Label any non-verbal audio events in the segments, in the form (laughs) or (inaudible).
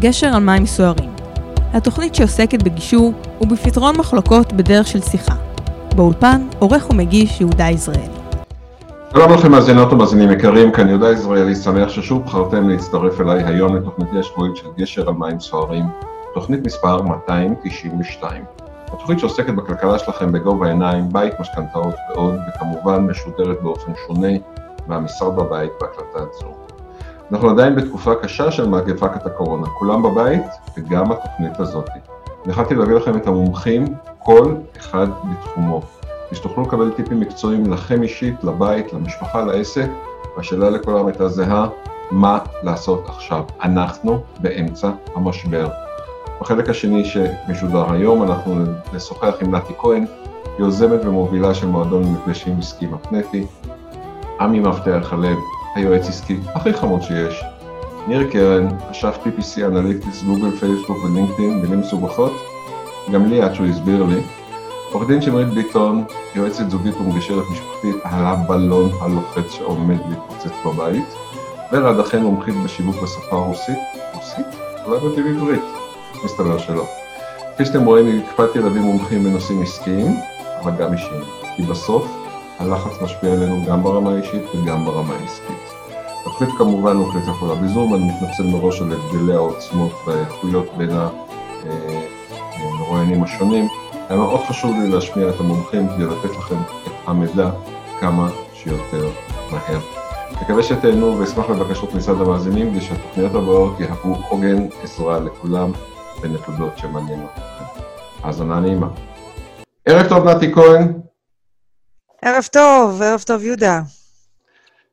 גשר על מים סוערים. התוכנית שעוסקת בגישור ובפתרון מחלוקות בדרך של שיחה. באולפן, עורך ומגיש יהודה יזרעאלי. שלום לכם מאזינות ומאזינים יקרים, כאן יהודה יזרעאלי, שמח ששוב בחרתם להצטרף אליי היום לתוכניתי השבועית של גשר על מים סוערים, תוכנית מספר 292. התוכנית שעוסקת בכלכלה שלכם בגובה העיניים, בית, משכנתאות ועוד, וכמובן משודרת באופן שונה מהמשרד בבית בהקלטת זו. אנחנו עדיין בתקופה קשה של מגפת הקורונה, כולם בבית וגם התוכנית הזאת. החלטתי להביא לכם את המומחים, כל אחד בתחומו, ושתוכלו לקבל טיפים מקצועיים לכם אישית, לבית, למשפחה, לעסק, והשאלה לכולם הייתה זהה, מה לעשות עכשיו? אנחנו באמצע המשבר. בחלק השני שמשודר היום אנחנו נשוחח עם נתי כהן, יוזמת ומובילה של מועדון למפגשים עסקיים מפנטי, עמי מפתח הלב, היועץ עסקי הכי חמוד שיש, ניר קרן, אשף PPC analytics, גוגל, פייסבוק ולינקדאין, מילים מסובכות, גם לי עד שהוא הסביר לי, עורך דין שמרית ביטון, יועצת זוגית ומגשרת משפחתית על הבלון הלוחץ שעומד להתפוצץ בבית, ורעד אכן מומחית בשיווק בשפה הרוסית, רוסית? אולי בטבעי עברית, מסתבר שלא. כפי שאתם רואים, הקפדתי להביא מומחים בנושאים עסקיים, אבל גם אישיים, כי בסוף הלחץ משפיע עלינו גם ברמה האישית וגם ברמה העסקית. התוכנית כמובן הוקלטה כולה בזום, אני מתנצל מראש על הבדלי העוצמות והאיכויות בין המרואיינים השונים. היה מאוד חשוב לי להשמיע את המומחים כדי לתת לכם את המידע כמה שיותר מהר. מקווה שתהנו ואשמח לבקשות מצד המאזינים כדי שהתוכניות הבאות יהפו עוגן עזרה לכולם בנקודות שמעניינות אתכם. האזנה נעימה. ערב טוב נתי כהן. ערב טוב, ערב טוב יהודה.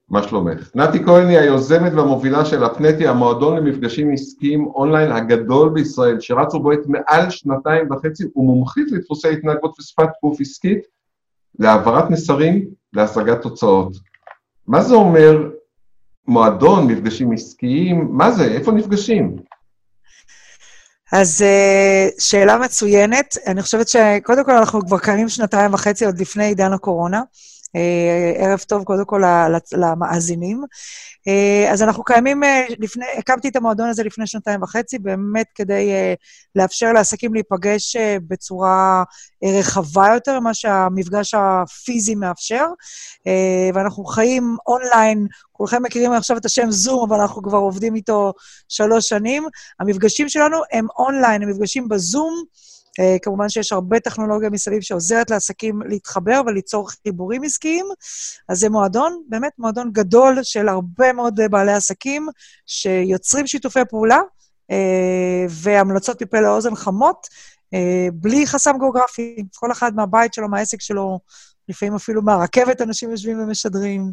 מה שלומך? נתי כהן היא היוזמת והמובילה של הפנטי, המועדון למפגשים עסקיים אונליין הגדול בישראל, שרצו בו את מעל שנתיים וחצי, ומומחית לדפוסי התנהגות ושפת גוף עסקית, להעברת מסרים, להשגת תוצאות. מה זה אומר מועדון, מפגשים עסקיים? מה זה? איפה נפגשים? אז uh, שאלה מצוינת. אני חושבת שקודם כל אנחנו כבר קיימים שנתיים וחצי, עוד לפני עידן הקורונה. Uh, ערב טוב קודם כל למאזינים. Uh, אז אנחנו קיימים uh, לפני, הקמתי את המועדון הזה לפני שנתיים וחצי, באמת כדי uh, לאפשר לעסקים להיפגש בצורה רחבה יותר ממה שהמפגש הפיזי מאפשר. ואנחנו חיים אונליין, כולכם מכירים עכשיו את השם זום, אבל אנחנו כבר עובדים איתו שלוש שנים. המפגשים שלנו הם אונליין, הם מפגשים בזום. Uh, כמובן שיש הרבה טכנולוגיה מסביב שעוזרת לעסקים להתחבר וליצור חיבורים עסקיים. אז זה מועדון, באמת מועדון גדול של הרבה מאוד בעלי עסקים שיוצרים שיתופי פעולה uh, והמלצות מפה לאוזן חמות, בלי חסם גיאוגרפי. כל אחד מהבית שלו, מהעסק שלו, לפעמים אפילו מהרכבת אנשים יושבים ומשדרים,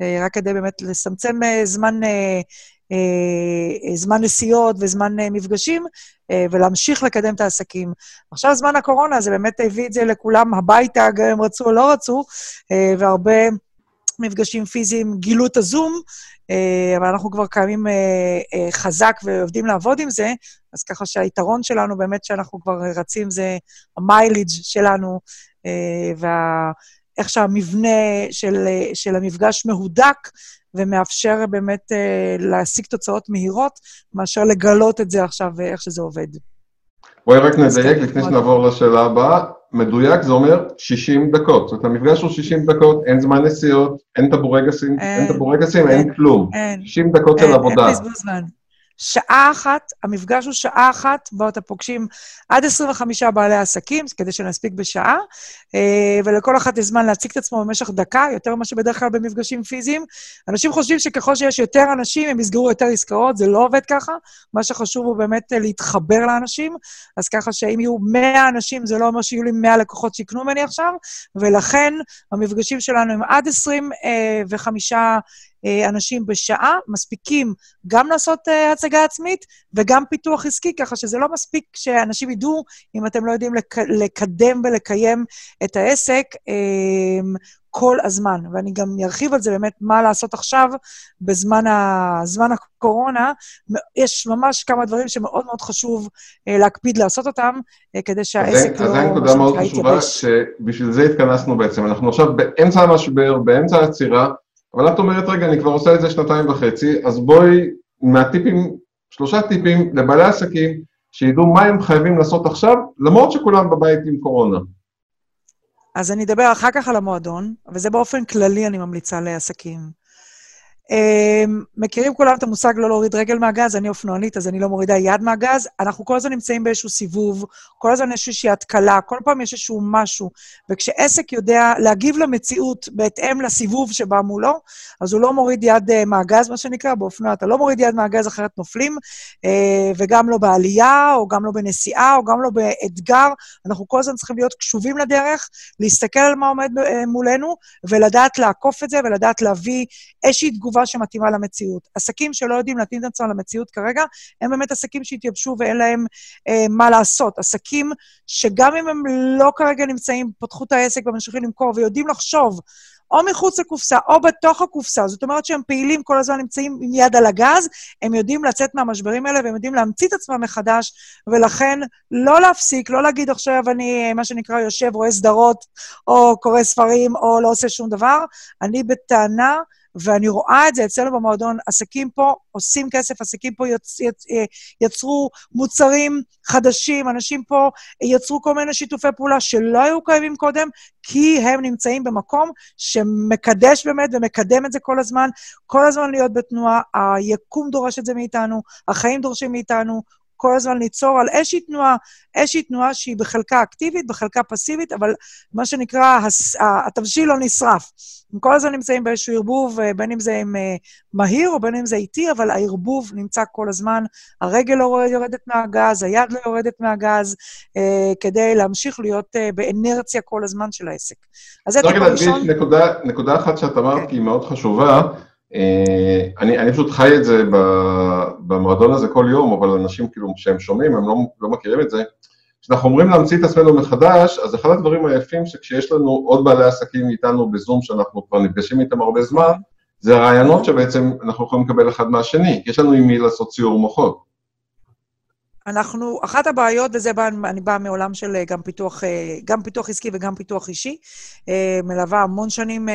רק כדי באמת לצמצם זמן... Uh, זמן נסיעות וזמן מפגשים, ולהמשיך לקדם את העסקים. עכשיו, זמן הקורונה, זה באמת הביא את זה לכולם הביתה, גם אם רצו או לא רצו, והרבה מפגשים פיזיים גילו את הזום, אבל אנחנו כבר קיימים חזק ועובדים לעבוד עם זה, אז ככה שהיתרון שלנו באמת שאנחנו כבר רצים זה המיילג' שלנו, ואיך שהמבנה של, של המפגש מהודק, ומאפשר באמת אה, להשיג תוצאות מהירות, מאשר לגלות את זה עכשיו ואיך שזה עובד. בואי רק נדייק כן, לפני שנעבור לשאלה הבאה. מדויק זה אומר 60 דקות. זאת אומרת, המפגש הוא 60 דקות, אין זמן נסיעות, אין טבורגסים, אין טבורגסים, אין כלום. אין. 60 דקות של עבודה. אין בזבוז זמן. שעה אחת, המפגש הוא שעה אחת, בו אתה פוגשים עד 25 בעלי עסקים, כדי שנספיק בשעה, אה, ולכל אחת יש זמן להציג את עצמו במשך דקה, יותר ממה שבדרך כלל במפגשים פיזיים. אנשים חושבים שככל שיש יותר אנשים, הם יסגרו יותר עסקאות, זה לא עובד ככה. מה שחשוב הוא באמת להתחבר לאנשים, אז ככה שאם יהיו 100 אנשים, זה לא אומר שיהיו לי 100 לקוחות שיקנו ממני עכשיו, ולכן המפגשים שלנו הם עד 25 אה, אנשים בשעה, מספיקים גם לעשות uh, הצגה עצמית וגם פיתוח עסקי, ככה שזה לא מספיק שאנשים ידעו, אם אתם לא יודעים לק- לקדם ולקיים את העסק, um, כל הזמן. ואני גם ארחיב על זה באמת, מה לעשות עכשיו בזמן ה... זמן הקורונה. יש ממש כמה דברים שמאוד מאוד חשוב להקפיד לעשות אותם, כדי שהעסק לא... אז זו נקודה מאוד חשובה, שבשביל זה התכנסנו בעצם. אנחנו עכשיו באמצע המשבר, באמצע העצירה, אבל את אומרת, רגע, אני כבר עושה את זה שנתיים וחצי, אז בואי, מהטיפים שלושה טיפים לבעלי עסקים שידעו מה הם חייבים לעשות עכשיו, למרות שכולם בבית עם קורונה. אז אני אדבר אחר כך על המועדון, וזה באופן כללי אני ממליצה לעסקים. אמ, מכירים כולם את המושג לא להוריד רגל מהגז, אני אופנוענית, אז אני לא מורידה יד מהגז. אנחנו כל הזמן נמצאים באיזשהו סיבוב, כל הזמן יש איזושהי התקלה, כל פעם יש איזשהו משהו. וכשעסק יודע להגיב למציאות בהתאם לסיבוב שבא מולו, אז הוא לא מוריד יד uh, מהגז, מה שנקרא, באופנוע אתה לא מוריד יד מהגז, אחרת נופלים, uh, וגם לא בעלייה, או גם לא בנסיעה, או גם לא באתגר. אנחנו כל הזמן צריכים להיות קשובים לדרך, להסתכל על מה עומד מולנו, ולדעת לעקוף את זה, ולדעת להביא איזושהי תגובה שמתאימה למציאות. עסקים שלא יודעים להתאים את עצמם למציאות כרגע, הם באמת עסקים שהתייבשו ואין להם אה, מה לעשות. עסקים שגם אם הם לא כרגע נמצאים, פתחו את העסק וממשיכים למכור ויודעים לחשוב או מחוץ לקופסה או בתוך הקופסה, זאת אומרת שהם פעילים, כל הזמן נמצאים עם יד על הגז, הם יודעים לצאת מהמשברים האלה והם יודעים להמציא את עצמם מחדש, ולכן לא להפסיק, לא להגיד עכשיו אני, מה שנקרא, יושב, רואה סדרות, או קורא ספרים, או לא עושה שום דבר. אני בטענה ואני רואה את זה אצלנו במועדון, עסקים פה עושים כסף, עסקים פה יצ, יצ, אה, יצרו מוצרים חדשים, אנשים פה יצרו כל מיני שיתופי פעולה שלא היו קיימים קודם, כי הם נמצאים במקום שמקדש באמת ומקדם את זה כל הזמן, כל הזמן להיות בתנועה, היקום דורש את זה מאיתנו, החיים דורשים מאיתנו, כל הזמן ליצור על איזושהי תנועה, איזושהי תנועה שהיא בחלקה אקטיבית, בחלקה פסיבית, אבל מה שנקרא, הס, התבשיל לא נשרף. הם כל הזמן נמצאים באיזשהו ערבוב, אה, בין אם זה עם אה, מהיר או בין אם זה איטי, אבל הערבוב נמצא כל הזמן, הרגל לא יורדת מהגז, היד לא יורדת מהגז, אה, כדי להמשיך להיות אה, באנרציה כל הזמן של העסק. אז זה טיפ ראשון. רק להדגיש נקודה, נקודה אחת שאת אמרת, כן. כי היא מאוד חשובה. אה, אני, אני פשוט חי את זה במועדון הזה כל יום, אבל אנשים כאילו שהם שומעים, הם לא, לא מכירים את זה. כשאנחנו אומרים להמציא את עצמנו מחדש, אז אחד הדברים היפים שכשיש לנו עוד בעלי עסקים איתנו בזום, שאנחנו כבר נפגשים איתם הרבה זמן, זה הרעיונות שבעצם אנחנו יכולים לקבל אחד מהשני, יש לנו עם מי לעשות ציור מוחות. אנחנו, אחת הבעיות, וזה בא, אני באה מעולם של אה, גם פיתוח, אה, גם פיתוח עסקי וגם פיתוח אישי, אה, מלווה המון שנים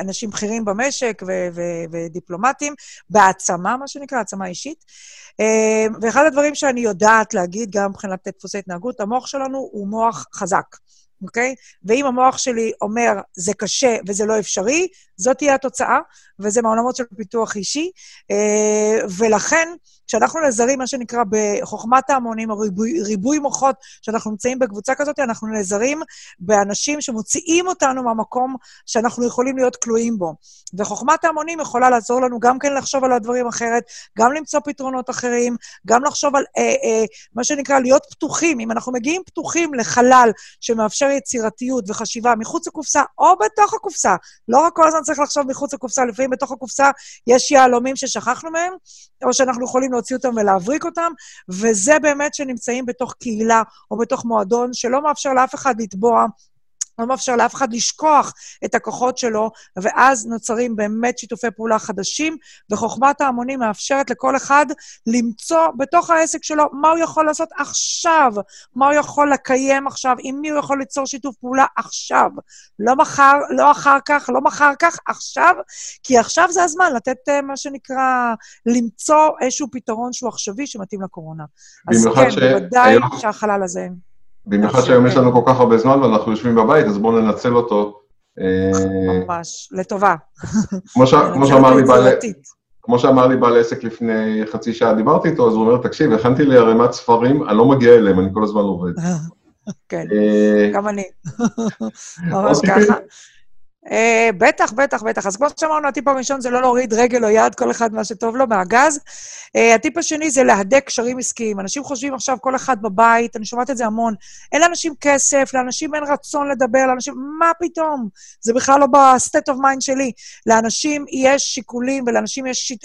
אנשים בכירים במשק ו- ו- ודיפלומטים, בהעצמה, מה שנקרא, העצמה אישית. ואחד הדברים שאני יודעת להגיד, גם מבחינת דפוסי התנהגות, המוח שלנו הוא מוח חזק. אוקיי? ואם המוח שלי אומר, זה קשה וזה לא אפשרי, זאת תהיה התוצאה, וזה מהעולמות של פיתוח אישי. ולכן, כשאנחנו נעזרים, מה שנקרא, בחוכמת ההמונים, או ריבוי, ריבוי מוחות, שאנחנו נמצאים בקבוצה כזאת, אנחנו נעזרים באנשים שמוציאים אותנו מהמקום שאנחנו יכולים להיות כלואים בו. וחוכמת ההמונים יכולה לעזור לנו גם כן לחשוב על הדברים אחרת, גם למצוא פתרונות אחרים, גם לחשוב על אה, אה, מה שנקרא להיות פתוחים. אם אנחנו מגיעים פתוחים לחלל שמאפשר יצירתיות וחשיבה מחוץ לקופסה או בתוך הקופסה, לא רק כל הזמן צריך לחשוב מחוץ לקופסה, לפעמים בתוך הקופסה יש יהלומים ששכחנו מהם, או שאנחנו יכולים להוציא אותם ולהבריק אותם, וזה באמת שנמצאים בתוך קהילה או בתוך מועדון שלא מאפשר לאף אחד לתבוע לא מאפשר לאף אחד לשכוח את הכוחות שלו, ואז נוצרים באמת שיתופי פעולה חדשים, וחוכמת ההמונים מאפשרת לכל אחד למצוא בתוך העסק שלו מה הוא יכול לעשות עכשיו, מה הוא יכול לקיים עכשיו, עם מי הוא יכול ליצור שיתוף פעולה עכשיו. לא מחר, לא אחר כך, לא מחר כך, עכשיו, כי עכשיו זה הזמן לתת אה, מה שנקרא, למצוא איזשהו פתרון שהוא עכשווי שמתאים לקורונה. אז כן, ש... בוודאי היום... שהחלל הזה... במיוחד שהיום יש לנו כל כך הרבה זמן ואנחנו יושבים בבית, אז בואו ננצל אותו. אה, ממש, לטובה. כמו שאמר לי בעל עסק לפני חצי שעה, דיברתי איתו, אז הוא אומר, תקשיב, הכנתי לי ערימת ספרים, אני לא מגיע אליהם, אני כל הזמן עובד. (laughs) כן, אה, גם אני. ממש ככה. Uh, בטח, בטח, בטח. אז כמו שאמרנו, הטיפ הראשון זה לא להוריד רגל או יד, כל אחד מה שטוב לו מהגז. Uh, הטיפ השני זה להדק קשרים עסקיים. אנשים חושבים עכשיו, כל אחד בבית, אני שומעת את זה המון, אין לאנשים כסף, לאנשים אין רצון לדבר, לאנשים, מה פתאום? זה בכלל לא ב-state of mind שלי. לאנשים יש שיקולים, ולאנשים יש ש, uh, uh,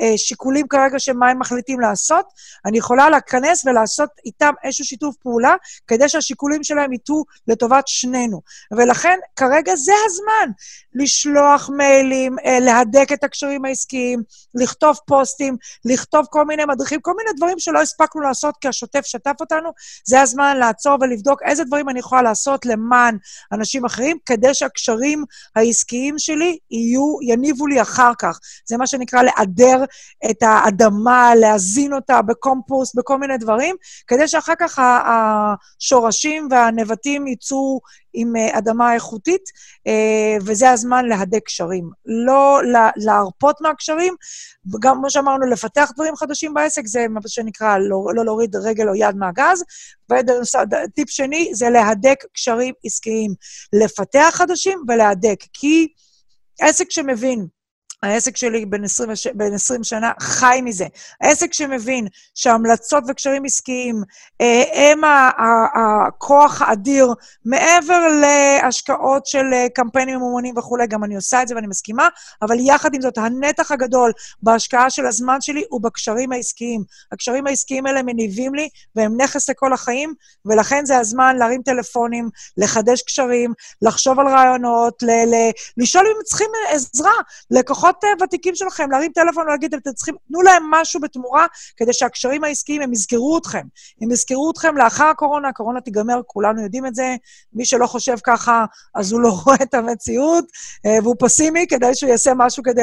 uh, שיקולים כרגע של מה הם מחליטים לעשות. אני יכולה להיכנס ולעשות איתם איזשהו שיתוף פעולה, כדי שהשיקולים שלהם ייטו לטובת שנינו. ולכן, כרגע זה הזמן לשלוח מיילים, אה, להדק את הקשרים העסקיים, לכתוב פוסטים, לכתוב כל מיני מדריכים, כל מיני דברים שלא הספקנו לעשות כי השוטף שטף אותנו. זה הזמן לעצור ולבדוק איזה דברים אני יכולה לעשות למען אנשים אחרים, כדי שהקשרים העסקיים שלי יהיו, יניבו לי אחר כך. זה מה שנקרא לעדר את האדמה, להזין אותה בקומפוסט, בכל מיני דברים, כדי שאחר כך השורשים והנבטים יצאו עם אה, אדמה איכותית, אה, וזה הזמן להדק קשרים. לא להרפות מהקשרים, גם כמו שאמרנו, לפתח דברים חדשים בעסק, זה מה שנקרא לא, לא להוריד רגל או יד מהגז. וטיפ שני זה להדק קשרים עסקיים. לפתח חדשים ולהדק, כי עסק שמבין העסק שלי בין 20, בין 20 שנה חי מזה. העסק שמבין שהמלצות וקשרים עסקיים אה, הם הכוח האדיר, מעבר להשקעות של אה, קמפיינים ממומנים וכולי, גם אני עושה את זה ואני מסכימה, אבל יחד עם זאת, הנתח הגדול בהשקעה של הזמן שלי הוא בקשרים העסקיים. הקשרים העסקיים האלה מניבים לי, והם נכס לכל החיים, ולכן זה הזמן להרים טלפונים, לחדש קשרים, לחשוב על רעיונות, ל- ל- לשאול אם צריכים עזרה. לקוחות לקוחות אה, ותיקים שלכם, להרים טלפון ולהגיד, אתם צריכים, תנו להם משהו בתמורה, כדי שהקשרים העסקיים, הם יזכרו אתכם. הם יזכרו אתכם לאחר הקורונה, הקורונה תיגמר, כולנו יודעים את זה. מי שלא חושב ככה, אז הוא לא (laughs) רואה את המציאות, אה, והוא פסימי, כדי שהוא יעשה משהו כדי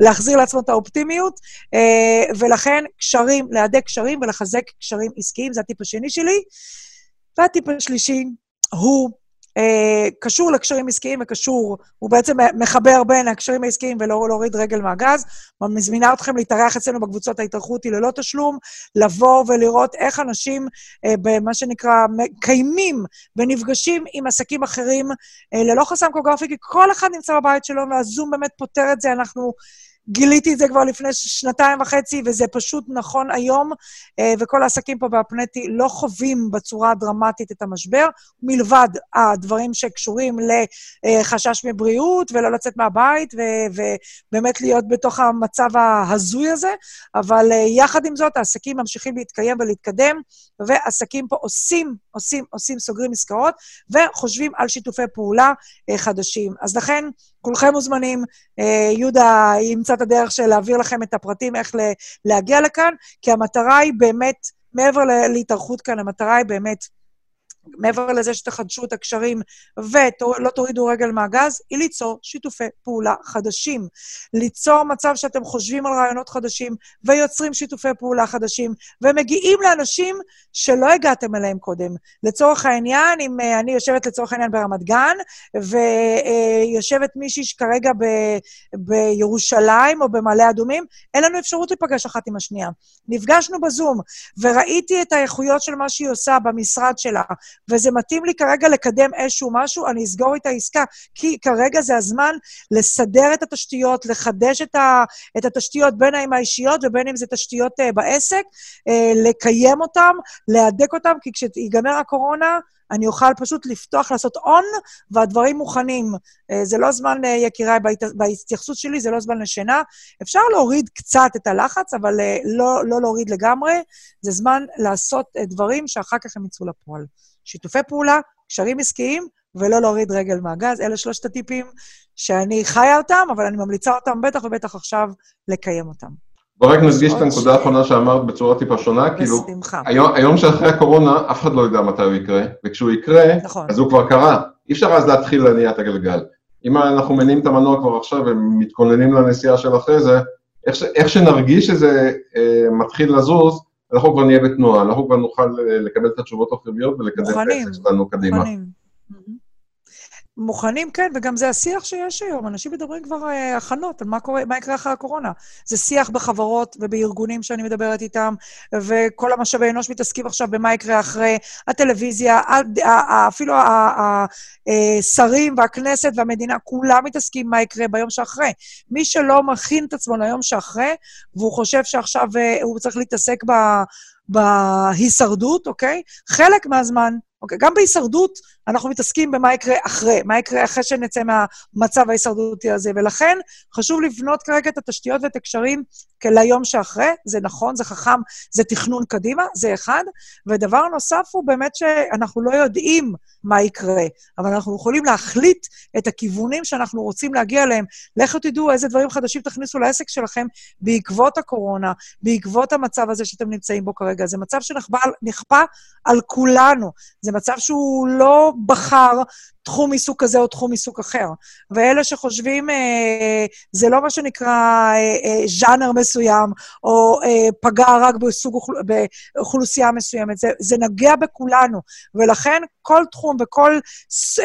להחזיר לעצמו את האופטימיות. אה, ולכן, קשרים, להדק קשרים ולחזק קשרים עסקיים, זה הטיפ השני שלי. והטיפ השלישי הוא קשור לקשרים עסקיים וקשור, הוא בעצם מחבר בין הקשרים העסקיים ולא להוריד רגל מהגז. מזמינה אתכם להתארח אצלנו בקבוצות ההתארחות היא ללא תשלום, לבוא ולראות איך אנשים, אה, במה שנקרא, מקיימים ונפגשים עם עסקים אחרים אה, ללא חסם גיאוגרפי, כי כל אחד נמצא בבית שלו, והזום באמת פותר את זה. אנחנו גיליתי את זה כבר לפני שנתיים וחצי, וזה פשוט נכון היום, אה, וכל העסקים פה בהפנטי לא חווים בצורה הדרמטית את המשבר, מלבד הדברים שקשורים לחשש מבריאות ולא לצאת מהבית, ובאמת להיות בתוך המצב ההזוי הזה, אבל אה, יחד עם זאת, העסקים ממשיכים להתקיים ולהתקדם, ועסקים פה עושים, עושים, עושים, סוגרים עסקאות, וחושבים על שיתופי פעולה אה, חדשים. אז לכן, כולכם מוזמנים. אה, יהודה ימצא את הדרך של להעביר לכם את הפרטים איך להגיע לכאן, כי המטרה היא באמת, מעבר להתארכות כאן, המטרה היא באמת מעבר לזה שתחדשו את הקשרים ולא תורידו רגל מהגז, היא ליצור שיתופי פעולה חדשים. ליצור מצב שאתם חושבים על רעיונות חדשים ויוצרים שיתופי פעולה חדשים, ומגיעים לאנשים שלא הגעתם אליהם קודם. לצורך העניין, אם אה, אני יושבת לצורך העניין ברמת גן, ויושבת מישהי שכרגע ב, בירושלים או במעלה אדומים, אין לנו אפשרות להיפגש אחת עם השנייה. נפגשנו בזום, וראיתי את האיכויות של מה שהיא עושה במשרד שלה, וזה מתאים לי כרגע לקדם איזשהו משהו, אני אסגור איתה עסקה, כי כרגע זה הזמן לסדר את התשתיות, לחדש את, ה, את התשתיות, בין אם האישיות ובין אם זה תשתיות uh, בעסק, uh, לקיים אותן, להדק אותן, כי כשיגמר הקורונה, אני אוכל פשוט לפתוח, לעשות און, והדברים מוכנים. אה, זה לא זמן, יקיריי, בהת... בהתייחסות שלי, זה לא זמן לשינה. אפשר להוריד קצת את הלחץ, אבל לא, לא להוריד לגמרי. זה זמן לעשות דברים שאחר כך הם יצאו לפועל. שיתופי פעולה, קשרים עסקיים, ולא להוריד רגל מהגז. אלה שלושת הטיפים שאני חיה אותם, אבל אני ממליצה אותם בטח ובטח עכשיו לקיים אותם. בוא רק נדגיש את הנקודה האחרונה שאמרת בצורה טיפה שונה, כאילו, היום, היום שאחרי הקורונה, אף אחד לא יודע מתי הוא יקרה, וכשהוא יקרה, נכון. אז הוא כבר קרה. אי אפשר אז להתחיל להניע את הגלגל. אם אנחנו מניעים את המנוע כבר עכשיו ומתכוננים לנסיעה של אחרי זה, איך, ש, איך שנרגיש שזה אה, מתחיל לזוז, אנחנו כבר נהיה בתנועה, אנחנו כבר נוכל אה, לקבל את התשובות החיוביות ולקדם את העסק שלנו קדימה. מוכנים. מוכנים, כן, וגם זה השיח שיש היום. אנשים מדברים כבר uh, הכנות על מה, קורה, מה יקרה אחרי הקורונה. זה שיח בחברות ובארגונים שאני מדברת איתם, וכל המשאבי אנוש מתעסקים עכשיו במה יקרה אחרי הטלוויזיה, אפילו השרים והכנסת והמדינה, כולם מתעסקים מה יקרה ביום שאחרי. מי שלא מכין את עצמו ליום שאחרי, והוא חושב שעכשיו uh, הוא צריך להתעסק. בהישרדות, אוקיי? חלק מהזמן, אוקיי? גם בהישרדות אנחנו מתעסקים במה יקרה אחרי, מה יקרה אחרי שנצא מהמצב ההישרדותי הזה, ולכן חשוב לבנות כרגע את התשתיות ואת הקשרים ליום שאחרי, זה נכון, זה חכם, זה תכנון קדימה, זה אחד. ודבר נוסף הוא באמת שאנחנו לא יודעים מה יקרה, אבל אנחנו יכולים להחליט את הכיוונים שאנחנו רוצים להגיע אליהם. לכו תדעו איזה דברים חדשים תכניסו לעסק שלכם בעקבות הקורונה, בעקבות המצב הזה שאתם נמצאים בו כרגע. זה מצב שנכפה על כולנו. זה מצב שהוא לא בחר תחום עיסוק כזה או תחום עיסוק אחר. ואלה שחושבים, אה, זה לא מה שנקרא אה, אה, ז'אנר מסוים, או אה, פגע רק בסוג אוכל, באוכלוסייה מסוימת, זה, זה נגע בכולנו. ולכן כל תחום וכל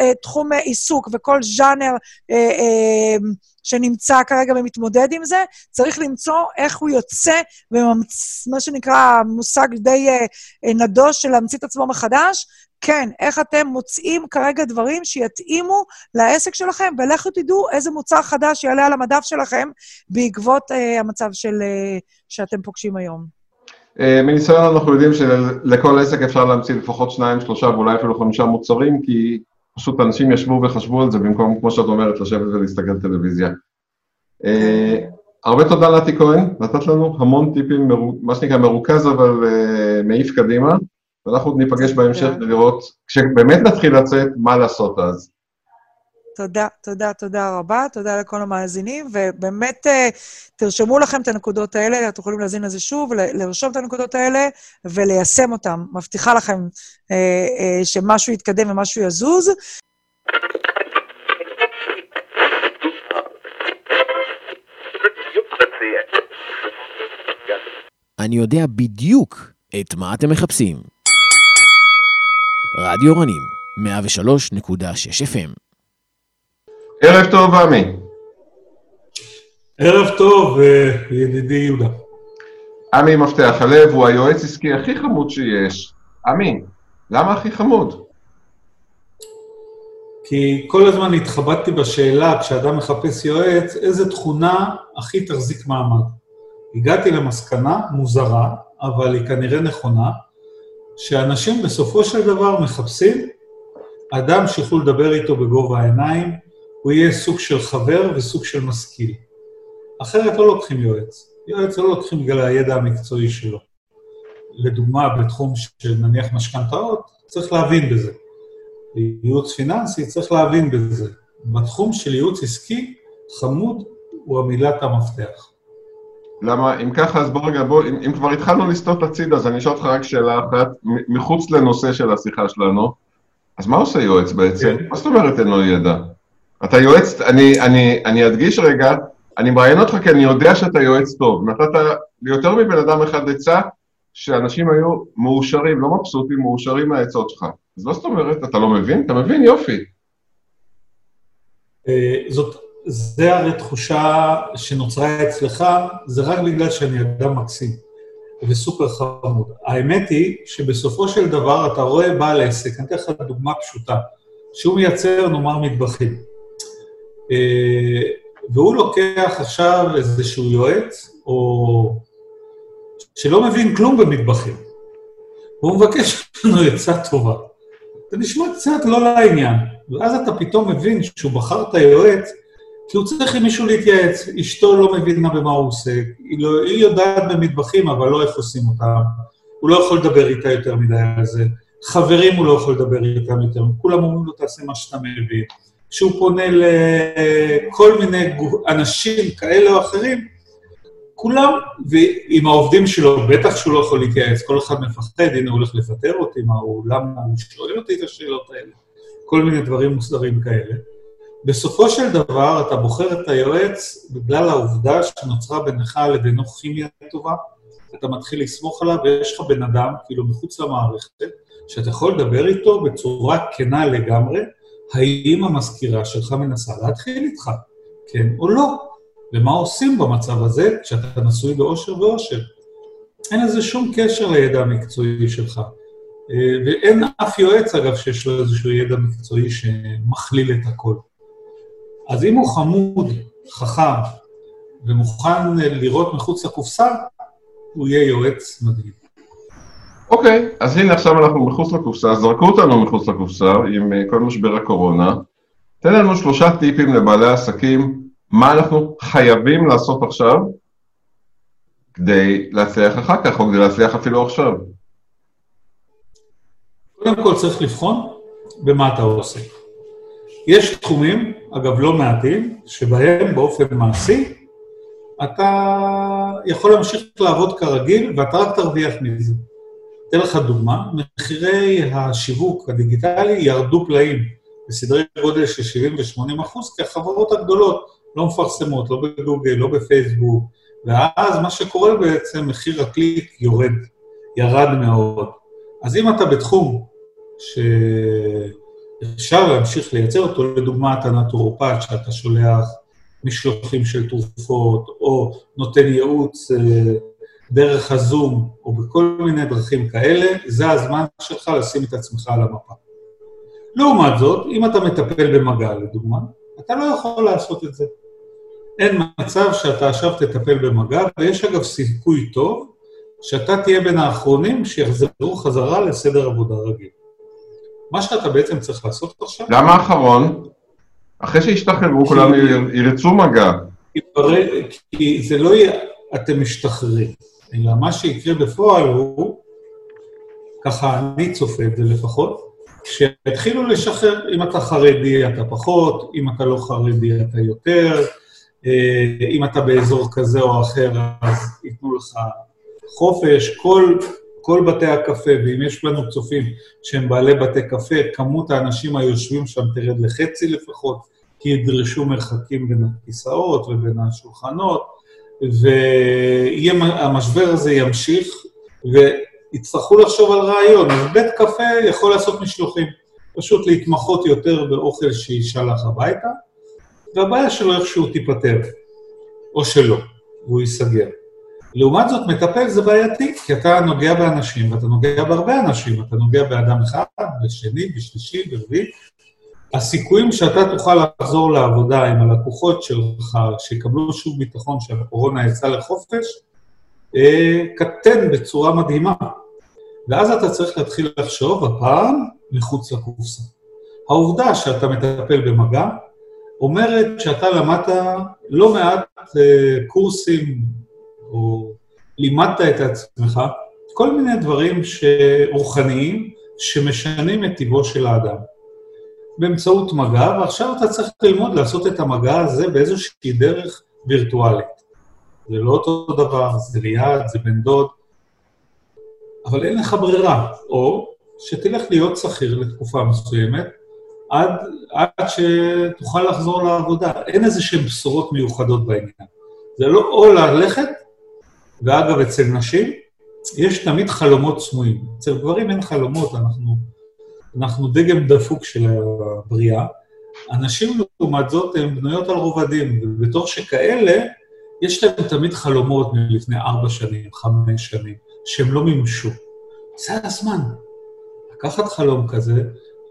אה, תחום עיסוק וכל ז'אנר אה, אה, שנמצא כרגע ומתמודד עם זה, צריך למצוא איך הוא יוצא, ומה שנקרא מושג די אה, אה, נדוש של להמציא את עצמו מחדש, כן, איך אתם מוצאים כרגע דברים שיתאימו לעסק שלכם, ולכו תדעו איזה מוצר חדש יעלה על המדף שלכם בעקבות אה, המצב של, אה, שאתם פוגשים היום. אה, מניסיון אנחנו יודעים שלכל עסק אפשר להמציא לפחות שניים, שלושה ואולי אפילו חמישה מוצרים, כי פשוט אנשים ישבו וחשבו על זה במקום, כמו שאת אומרת, לשבת ולהסתכל טלוויזיה. אה, הרבה תודה נתי כהן, נתת לנו המון טיפים, מה שנקרא מרוכז אבל uh, מעיף קדימה. ואנחנו עוד ניפגש בהמשך ולראות, כשבאמת נתחיל לצאת, מה לעשות אז. תודה, תודה, תודה רבה, תודה לכל המאזינים, ובאמת אה, תרשמו לכם את הנקודות האלה, אתם יכולים להזין לזה שוב, לרשום את הנקודות האלה וליישם אותן. מבטיחה לכם אה, אה, שמשהו יתקדם ומשהו יזוז. אני יודע בדיוק את מה אתם מחפשים. רדיו רנים, 103.6 FM. ערב טוב, עמי. ערב טוב, אה, ידידי יהודה. עמי מפתח הלב הוא היועץ עסקי הכי חמוד שיש. עמי, למה הכי חמוד? כי כל הזמן התחבטתי בשאלה, כשאדם מחפש יועץ, איזה תכונה הכי תחזיק מעמד. הגעתי למסקנה מוזרה, אבל היא כנראה נכונה, שאנשים בסופו של דבר מחפשים אדם שיוכלו לדבר איתו בגובה העיניים, הוא יהיה סוג של חבר וסוג של משכיל. אחרת לא לוקחים יועץ. יועץ לא לוקחים בגלל הידע המקצועי שלו. לדוגמה, בתחום של נניח משכנתאות, צריך להבין בזה. ייעוץ פיננסי, צריך להבין בזה. בתחום של ייעוץ עסקי, חמוד הוא המילת המפתח. למה, אם ככה, אז בוא רגע, בוא, אם, אם כבר התחלנו לסטות הצידה, אז אני אשאל אותך רק שאלה אחת, מחוץ לנושא של השיחה שלנו, אז מה עושה יועץ בעצם? מה זאת אומרת אין לו ידע? אתה יועץ, אני, אני, אני אדגיש רגע, אני מראיין אותך כי אני יודע שאתה יועץ טוב. נתת ליותר מבן אדם אחד עצה, שאנשים היו מאושרים, לא מבסוטים, מאושרים מהעצות שלך. אז מה זאת אומרת? אתה לא מבין? אתה מבין? יופי. אה, זאת זה הרי תחושה שנוצרה אצלך, זה רק בגלל שאני אדם מקסים וסופר חמוד. האמת היא שבסופו של דבר אתה רואה בעל עסק, אני אתן לך דוגמה פשוטה, שהוא מייצר נאמר מטבחים, אה, והוא לוקח עכשיו איזשהו יועץ, או שלא מבין כלום במטבחים, והוא מבקש ממנו עצה טובה. זה נשמע קצת לא לעניין, ואז אתה פתאום מבין שהוא בחר את היועץ כי הוא צריך עם מישהו להתייעץ. אשתו לא מבינה במה הוא עושה, היא, לא, היא יודעת במטבחים, אבל לא איך עושים אותם. הוא לא יכול לדבר איתה יותר מדי על זה. חברים הוא לא יכול לדבר איתם יותר, כולם אומרים לו, תעשה מה שאתה מבין. כשהוא פונה לכל מיני אנשים כאלה או אחרים, כולם, ועם העובדים שלו, בטח שהוא לא יכול להתייעץ, כל אחד מפחד, הנה הוא הולך לפטר אותי, מה הוא, למה הוא שואל אותי את השאלות האלה? כל מיני דברים מוסדרים כאלה. בסופו של דבר אתה בוחר את היועץ בגלל העובדה שנוצרה בינך לבינו כימיה טובה, אתה מתחיל לסמוך עליו ויש לך בן אדם, כאילו מחוץ למערכת, שאתה יכול לדבר איתו בצורה כנה לגמרי, האם המזכירה שלך מנסה להתחיל איתך, כן או לא, ומה עושים במצב הזה כשאתה נשוי באושר ואושר. אין לזה שום קשר לידע המקצועי שלך. אה, ואין אף יועץ, אגב, שיש לו איזשהו ידע מקצועי שמכליל את הכל. אז אם הוא חמוד, חכם, ומוכן לראות מחוץ לקופסה, הוא יהיה יועץ מדהים. אוקיי, אז הנה עכשיו אנחנו מחוץ לקופסה, זרקו אותנו מחוץ לקופסה עם אה, כל משבר הקורונה. תן לנו שלושה טיפים לבעלי עסקים, מה אנחנו חייבים לעשות עכשיו כדי להצליח אחר כך, או כדי להצליח אפילו עכשיו. קודם כל צריך לבחון במה אתה עושה. יש תחומים, אגב לא מעטים, שבהם באופן מעשי אתה יכול להמשיך לעבוד כרגיל ואתה רק תרוויח מזה. אתן לך דוגמה, מחירי השיווק הדיגיטלי ירדו פלאים בסדרי גודל של 70 ו-80 אחוז, כי החברות הגדולות לא מפרסמות, לא בגוגל, לא בפייסבוק, ואז מה שקורה בעצם, מחיר הקליק יורד, ירד מאוד. אז אם אתה בתחום שאפשר להמשיך לייצר אותו, לדוגמה אתה נטורופט, שאתה שולח משלוחים של תרופות, או נותן ייעוץ אה, דרך הזום, או בכל מיני דרכים כאלה, זה הזמן שלך לשים את עצמך על המפה. לעומת זאת, אם אתה מטפל במגע, לדוגמה, אתה לא יכול לעשות את זה. אין מצב שאתה עכשיו תטפל במגע, ויש אגב סיכוי טוב שאתה תהיה בין האחרונים שיחזרו חזרה לסדר עבודה רגיל. מה שאתה בעצם צריך לעשות עכשיו... למה האחרון? אחרי שישתחררו כולם ירצו מגע. כי זה לא יהיה אתם משתחררים, אלא מה שיקרה בפועל הוא, ככה אני צופה את זה לפחות, שיתחילו לשחרר, אם אתה חרדי אתה פחות, אם אתה לא חרדי אתה יותר, אה, אם אתה באזור כזה או אחר אז ייתנו לך חופש, כל, כל בתי הקפה, ואם יש לנו צופים שהם בעלי בתי קפה, כמות האנשים היושבים שם תרד לחצי לפחות, כי ידרשו מרחקים בין הכיסאות ובין השולחנות, והמשבר הזה ימשיך, ויצטרכו לחשוב על רעיון. אז בית קפה יכול לעשות משלוחים, פשוט להתמחות יותר באוכל שישלח הביתה, והבעיה שלו איכשהו תיפתר, או שלא, והוא ייסגר. לעומת זאת, מטפל זה בעייתי, כי אתה נוגע באנשים, ואתה נוגע בהרבה אנשים, אתה נוגע באדם אחד, בשני, בשלישי, ברביעי. הסיכויים שאתה תוכל לחזור לעבודה עם הלקוחות שלך, שיקבלו שוב ביטחון שהקורונה יצאה לחופש, אה, קטן בצורה מדהימה. ואז אתה צריך להתחיל לחשוב, הפעם, מחוץ לקופסה. העובדה שאתה מטפל במגע, אומרת שאתה למדת לא מעט אה, קורסים, או לימדת את עצמך, כל מיני דברים רוחניים שמשנים את טיבו של האדם. באמצעות מגע, ועכשיו אתה צריך ללמוד לעשות את המגע הזה באיזושהי דרך וירטואלית. זה לא אותו דבר, זה ליד, זה בן דוד, אבל אין לך ברירה. או שתלך להיות שכיר לתקופה מסוימת, עד, עד שתוכל לחזור לעבודה. אין איזה שהן בשורות מיוחדות בעניין. זה לא או ללכת, ואגב, אצל נשים, יש תמיד חלומות סמויים. אצל גברים אין חלומות, אנחנו, אנחנו דגם דפוק של הבריאה. הנשים, לעומת זאת, הן בנויות על רובדים, ובתור שכאלה, יש להם תמיד חלומות מלפני ארבע שנים, חמש שנים, שהם לא מימשו. זה הזמן. לקחת חלום כזה,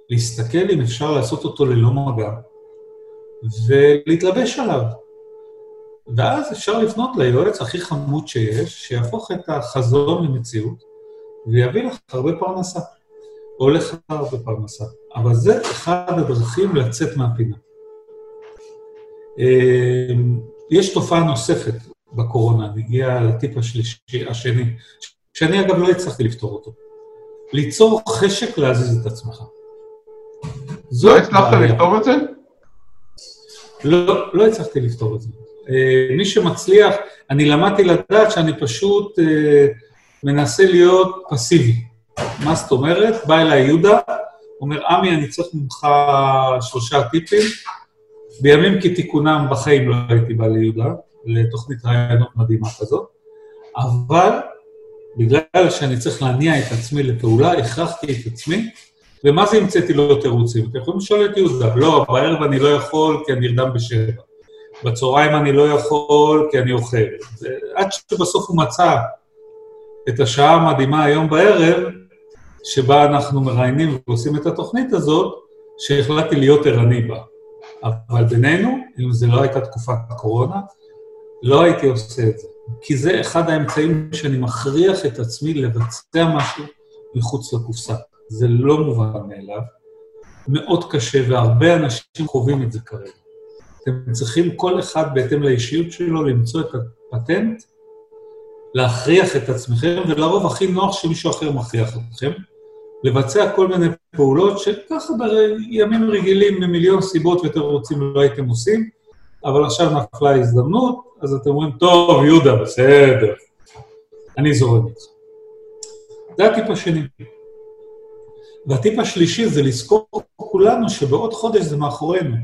להסתכל אם אפשר לעשות אותו ללא מגע, ולהתלבש עליו. ואז אפשר לפנות ליועץ הכי חמוד שיש, שיהפוך את החזון למציאות, ויביא לך הרבה פרנסה. או לך הרבה פרנסה. אבל זה אחד הדרכים לצאת מהפינה. אמ, יש תופעה נוספת בקורונה, נגיע לטיפ השלישי, השני, שאני אגב לא הצלחתי לפתור אותו. ליצור חשק להזיז את עצמך. לא הצלחת לפתור את זה? לא, לא הצלחתי לפתור את זה. Uh, מי שמצליח, אני למדתי לדעת שאני פשוט uh, מנסה להיות פסיבי. מה זאת אומרת? בא אליי יהודה, אומר, עמי, אני צריך ממך שלושה טיפים. בימים כתיקונם בחיים לא הייתי בא ליהודה, לתוכנית רעיונות מדהימה כזאת, אבל בגלל שאני צריך להניע את עצמי לפעולה, הכרחתי את עצמי ומה זה המצאתי לו תירוצים? אתם יכולים לשאול את יהודה, לא, בערב אני לא יכול כי אני נרדם בשבע. בצהריים אני לא יכול כי אני אוכל. עד שבסוף הוא מצא את השעה המדהימה היום בערב, שבה אנחנו מראיינים ועושים את התוכנית הזאת, שהחלטתי להיות ערני בה. אבל בינינו, אם זו לא הייתה תקופת הקורונה, לא הייתי עושה את זה. כי זה אחד האמצעים שאני מכריח את עצמי לבצע משהו מחוץ לקופסה. זה לא מובן מאליו. מאוד קשה, והרבה אנשים חווים את זה כרגע. אתם צריכים כל אחד בהתאם לאישיות שלו למצוא את הפטנט, להכריח את עצמכם, ולרוב הכי נוח שמישהו אחר מכריח אתכם, לבצע כל מיני פעולות שככה בימים רגילים ממיליון סיבות ותירוצים לא הייתם עושים, אבל עכשיו נפלה הזדמנות, אז אתם אומרים, טוב, יהודה, בסדר, אני זורם איתך. זה הטיפ השני. והטיפ השלישי זה לזכור כולנו שבעוד חודש זה מאחורינו.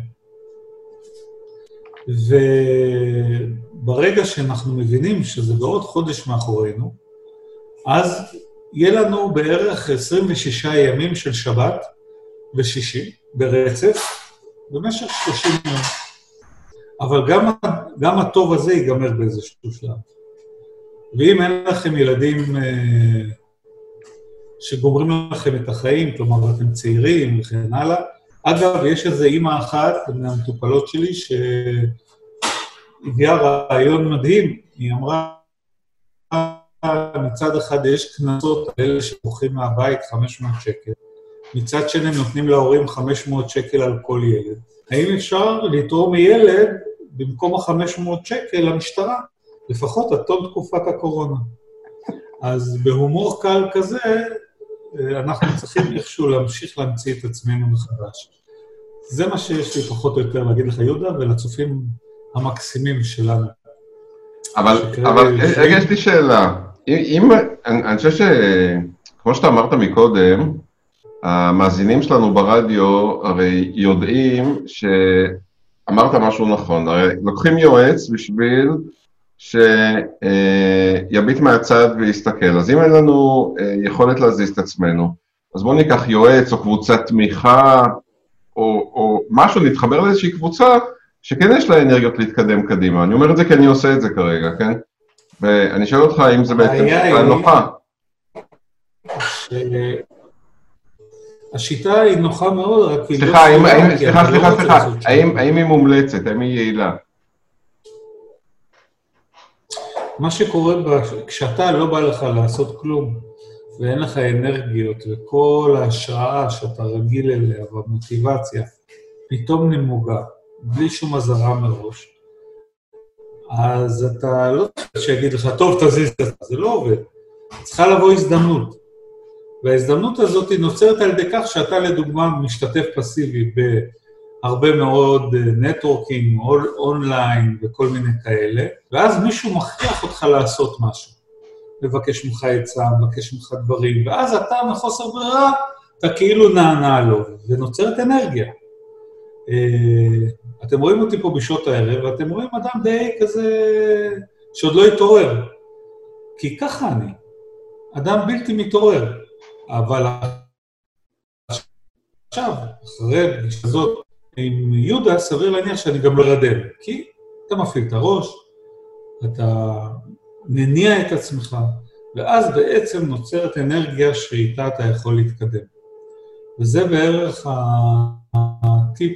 וברגע שאנחנו מבינים שזה בעוד חודש מאחורינו, אז יהיה לנו בערך 26 ימים של שבת ושישי ברצף, במשך 30 יום. אבל גם, גם הטוב הזה ייגמר באיזשהו שלב. ואם אין לכם ילדים אה, שגומרים לכם את החיים, כלומר, אתם צעירים וכן הלאה, אגב, יש איזו אימא אחת מהמטופלות שלי שהביאה רעיון מדהים, היא אמרה, מצד אחד יש קנסות על אלה שבורחים מהבית 500 שקל, מצד שני נותנים להורים 500 שקל על כל ילד. האם אפשר לתרום מילד במקום ה-500 שקל למשטרה, לפחות עד תום תקופת הקורונה? אז בהומור קל כזה, אנחנו צריכים איכשהו להמשיך להמציא את עצמנו מחדש. זה מה שיש לי פחות או יותר להגיד לך, יהודה, ולצופים המקסימים שלנו. אבל, אבל יש לי שאלה. אם, אני, אני חושב שכמו שאתה אמרת מקודם, המאזינים שלנו ברדיו הרי יודעים שאמרת משהו נכון, הרי לוקחים יועץ בשביל שיביט מהצד ויסתכל. אז אם אין לנו אה, יכולת להזיז את עצמנו, אז בואו ניקח יועץ או קבוצת תמיכה, או, או משהו, נתחבר לאיזושהי קבוצה שכן יש לה אנרגיות להתקדם קדימה. אני אומר את זה כי אני עושה את זה כרגע, כן? ואני שואל אותך האם זה בעצם שיטה נוחה. השיטה היא נוחה מאוד, רק היא לא... סליחה, סליחה, סליחה, סליחה, האם היא מומלצת, האם היא יעילה? מה שקורה, כשאתה לא בא לך לעשות כלום, ואין לך אנרגיות, וכל ההשראה שאתה רגיל אליה, והמוטיבציה, פתאום נמוגה, בלי שום אזהרה מראש, אז אתה לא צריך שיגיד לך, טוב, תזיז את זה, זה לא עובד. צריכה לבוא הזדמנות. וההזדמנות הזאת נוצרת על ידי כך שאתה לדוגמה משתתף פסיבי בהרבה מאוד נטוורקינג, אונליין וכל מיני כאלה, ואז מישהו מכריח אותך לעשות משהו. מבקש ממך עצה, מבקש ממך דברים, ואז אתה מחוסר ברירה, אתה כאילו נענה לו, ונוצרת אנרגיה. אה, אתם רואים אותי פה בשעות הערב, ואתם רואים אדם די כזה שעוד לא התעורר. כי ככה אני. אדם בלתי מתעורר. אבל עכשיו, אחרי הפגישה הזאת עם יהודה, סביר להניח שאני גם לא ארדם. כי אתה מפעיל את הראש, אתה מניע את עצמך, ואז בעצם נוצרת אנרגיה שאיתה אתה יכול להתקדם. וזה בערך הטיפ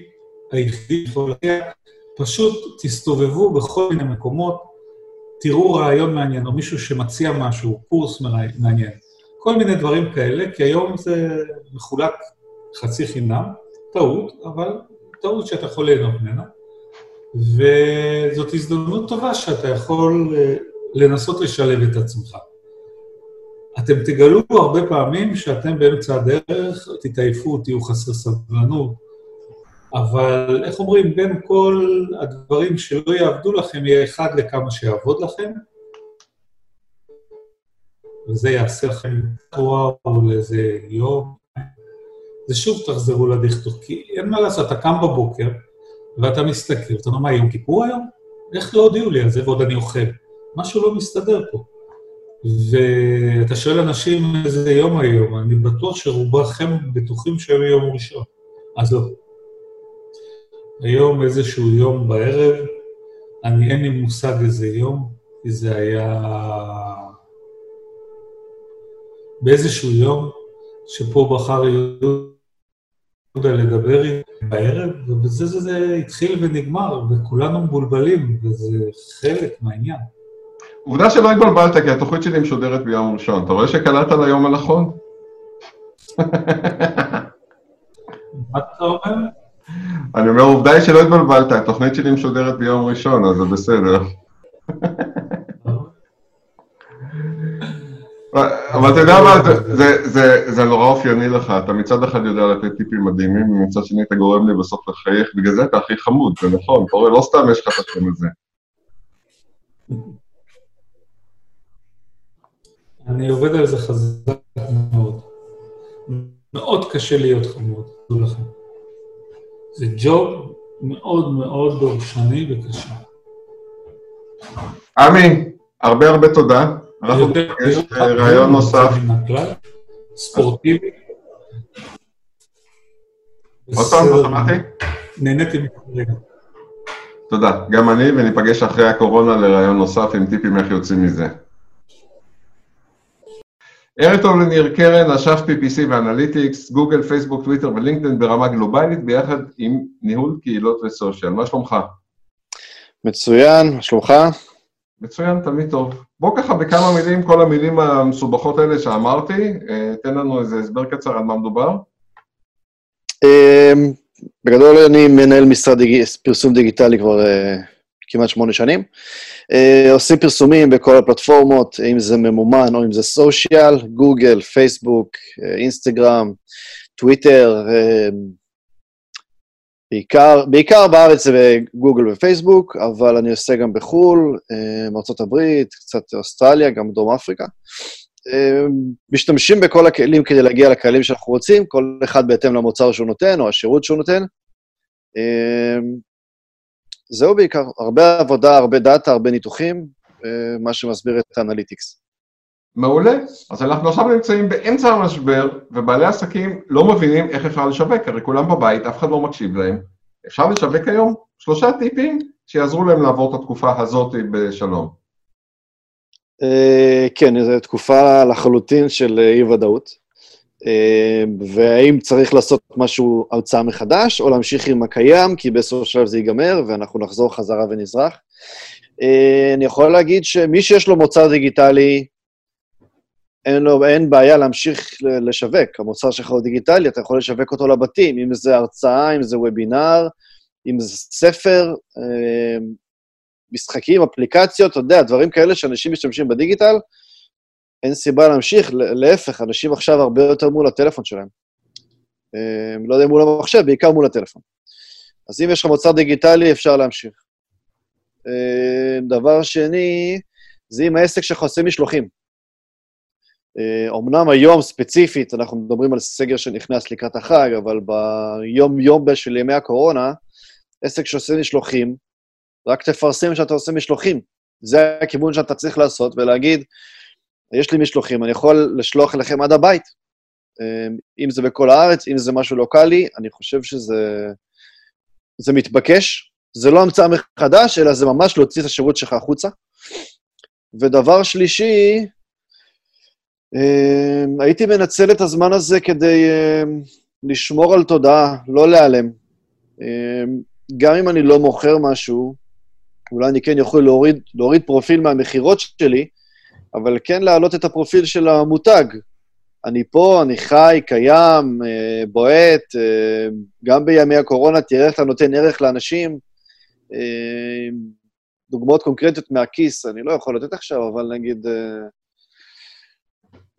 היחידי שיכול להגיע, פשוט תסתובבו בכל מיני מקומות, תראו רעיון מעניין, או מישהו שמציע משהו, קורס מעניין, כל מיני דברים כאלה, כי היום זה מחולק חצי חינם, טעות, אבל טעות שאתה יכול ליהנות ממנה, וזאת הזדמנות טובה שאתה יכול אה, לנסות לשלב את עצמך. אתם תגלו הרבה פעמים שאתם באמצע הדרך, תתעייפו, תהיו חסר סבלנות, אבל איך אומרים, בין כל הדברים שלא יעבדו לכם, יהיה אחד לכמה שיעבוד לכם, וזה יעשה לכם וואו לאיזה יום. ושוב תחזרו לדיכטור, כי אין מה לעשות, אתה קם בבוקר, ואתה מסתכל, אתה אומר, מה, יום כיפור היום? איך לא הודיעו לי על זה ועוד אני אוכל? משהו לא מסתדר פה. ואתה שואל אנשים איזה יום היום, אני בטוח שרובכם בטוחים שהיום יום ראשון. אז לא. היום איזשהו יום בערב, אני אין לי מושג איזה יום, כי זה היה באיזשהו יום שפה בחר יהודה לדבר בערב, ובזה זה, זה התחיל ונגמר, וכולנו מבולבלים, וזה חלק מהעניין. עובדה שלא התבלבלת, כי התוכנית שלי משודרת ביום ראשון. אתה רואה שקלעת ליום הנכון? (laughs) מה אתה אומר? אני אומר, עובדה היא שלא התבלבלת, התוכנית שלי משודרת ביום ראשון, אז זה בסדר. (laughs) אבל אתה יודע מה, זה- נורא אופייני לך, אתה מצד אחד יודע לתת טיפים מדהימים, ומצד שני אתה גורם לי בסוף לחייך, בגלל זה אתה הכי חמוד, זה נכון, אתה רואה, לא סתם יש לך את השם הזה. אני עובד על זה חזק מאוד. מאוד קשה להיות חמוד, תדעו לכם. זה ג'וב מאוד מאוד דורשני וקשה. עמי, הרבה הרבה תודה. אנחנו יותר- יש יותר- רעיון נוסף. ספורטיבי. עוד פעם, לא. שמעתי? נהניתי מכרגע. תודה. גם אני, וניפגש אחרי הקורונה לרעיון נוסף עם טיפים איך יוצאים מזה. ערב טוב לניר קרן, אשף PPC ואנליטיקס, גוגל, פייסבוק, טוויטר ולינקדאין ברמה גלובלית, ביחד עם ניהול קהילות וסושיאל. מה שלומך? מצוין, מה שלומך? מצוין, תמיד טוב. בוא ככה בכמה מילים, כל המילים המסובכות האלה שאמרתי, אה, תן לנו איזה הסבר קצר על מה מדובר. אמ, בגדול אני מנהל משרד. פרסום דיגיטלי כבר uh, כמעט שמונה שנים. Uh, עושים פרסומים בכל הפלטפורמות, אם זה ממומן או אם זה סושיאל, גוגל, פייסבוק, אינסטגרם, טוויטר, uh, בעיקר, בעיקר בארץ זה גוגל ופייסבוק, אבל אני עושה גם בחו"ל, מארצות הברית, קצת אוסטרליה, גם דרום אפריקה. אה, משתמשים בכל הכלים כדי להגיע לקהלים שאנחנו רוצים, כל אחד בהתאם למוצר שהוא נותן או השירות שהוא נותן. אה, זהו בעיקר, הרבה עבודה, הרבה דאטה, הרבה ניתוחים, אה, מה שמסביר את ה analytics. מעולה. אז אנחנו עכשיו נמצאים באמצע המשבר, ובעלי עסקים לא מבינים איך אפשר לשווק, הרי כולם בבית, אף אחד לא מקשיב להם. אפשר לשווק היום שלושה טיפים שיעזרו להם לעבור את התקופה הזאת בשלום. אה, כן, זו תקופה לחלוטין של אה, אי-ודאות. אה, והאם צריך לעשות משהו, הרצאה מחדש, או להמשיך עם הקיים, כי בסופו של זה ייגמר, ואנחנו נחזור חזרה ונזרח. אני יכול להגיד שמי שיש לו מוצר דיגיטלי, אין, לו, אין בעיה להמשיך לשווק. המוצר שלך הוא דיגיטלי, אתה יכול לשווק אותו לבתים, אם זה הרצאה, אם זה וובינר, אם זה ספר, אה, משחקים, אפליקציות, אתה יודע, דברים כאלה שאנשים משתמשים בדיגיטל, אין סיבה להמשיך, להפך, אנשים עכשיו הרבה יותר מול הטלפון שלהם. אה, לא יודע מול המחשב, בעיקר מול הטלפון. אז אם יש לך מוצר דיגיטלי, אפשר להמשיך. אה, דבר שני, זה אם העסק שלך עושה משלוחים. אה, אמנם היום ספציפית, אנחנו מדברים על סגר שנכנס לקראת החג, אבל ביום-יום של ימי הקורונה, עסק שעושה משלוחים, רק תפרסם שאתה עושה משלוחים. זה הכיוון שאתה צריך לעשות, ולהגיד, יש לי משלוחים, אני יכול לשלוח אליכם עד הבית. אה, אם זה בכל הארץ, אם זה משהו לוקאלי, אני חושב שזה זה מתבקש. זה לא המצאה מחדש, אלא זה ממש להוציא את השירות שלך החוצה. ודבר שלישי, הייתי מנצל את הזמן הזה כדי אה, לשמור על תודעה, לא להיעלם. אה, גם אם אני לא מוכר משהו, אולי אני כן יכול להוריד, להוריד פרופיל מהמכירות שלי, אבל כן להעלות את הפרופיל של המותג. אני פה, אני חי, קיים, אה, בועט, אה, גם בימי הקורונה, תראה איך אתה נותן ערך לאנשים. אה, דוגמאות קונקרטיות מהכיס, אני לא יכול לתת עכשיו, אבל נגיד,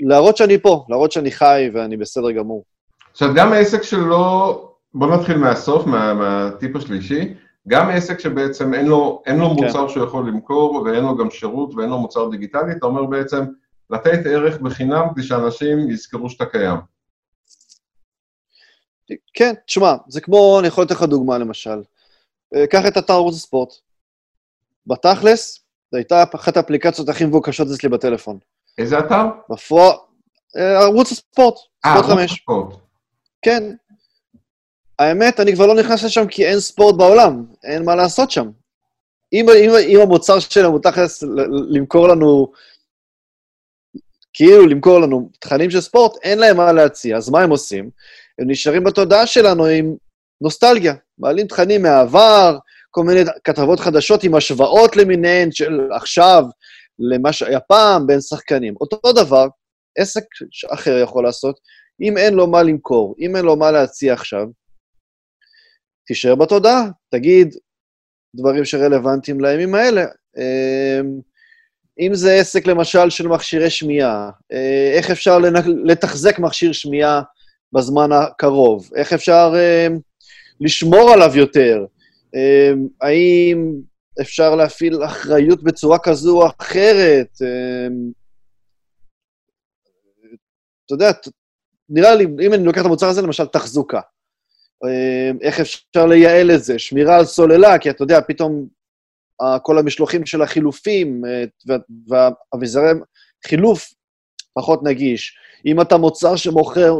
להראות שאני פה, להראות שאני חי ואני בסדר גמור. עכשיו, גם עסק שלא, בוא נתחיל מהסוף, מה, מהטיפ השלישי, גם עסק שבעצם אין לו, אין לו כן. מוצר שהוא יכול למכור, ואין לו גם שירות, ואין לו מוצר דיגיטלי, אתה אומר בעצם, לתת ערך בחינם כדי שאנשים יזכרו שאתה קיים. כן, תשמע, זה כמו, אני יכול לתת לך דוגמה למשל. אה, קח את אתר ערוץ הספורט. בתכלס, זו הייתה אחת האפליקציות הכי מבוקשות אצלי בטלפון. איזה אתר? בפועל, אה, ערוץ הספורט, אה, ספורט ערוץ 5. הספורט. כן. האמת, אני כבר לא נכנס לשם כי אין ספורט בעולם, אין מה לעשות שם. אם, אם, אם המוצר הוא תכלס למכור לנו, כאילו למכור לנו תכנים של ספורט, אין להם מה להציע, אז מה הם עושים? הם נשארים בתודעה שלנו עם נוסטלגיה, מעלים תכנים מהעבר, כל מיני כתבות חדשות עם השוואות למיניהן של עכשיו למה שהיה פעם בין שחקנים. אותו דבר, עסק אחר יכול לעשות, אם אין לו מה למכור, אם אין לו מה להציע עכשיו, תישאר בתודעה, תגיד דברים שרלוונטיים לימים האלה. אמ, אם זה עסק, למשל, של מכשירי שמיעה, אה, איך אפשר לתחזק מכשיר שמיעה בזמן הקרוב? איך אפשר אמ, לשמור עליו יותר? אמ, האם אפשר להפעיל אחריות בצורה כזו או אחרת? אתה יודע, נראה לי, אם אני לוקח את המוצר הזה, למשל, תחזוקה. איך אפשר לייעל את זה? שמירה על סוללה, כי אתה יודע, פתאום כל המשלוחים של החילופים והאביזרי חילוף פחות נגיש. אם אתה מוצר שמוכר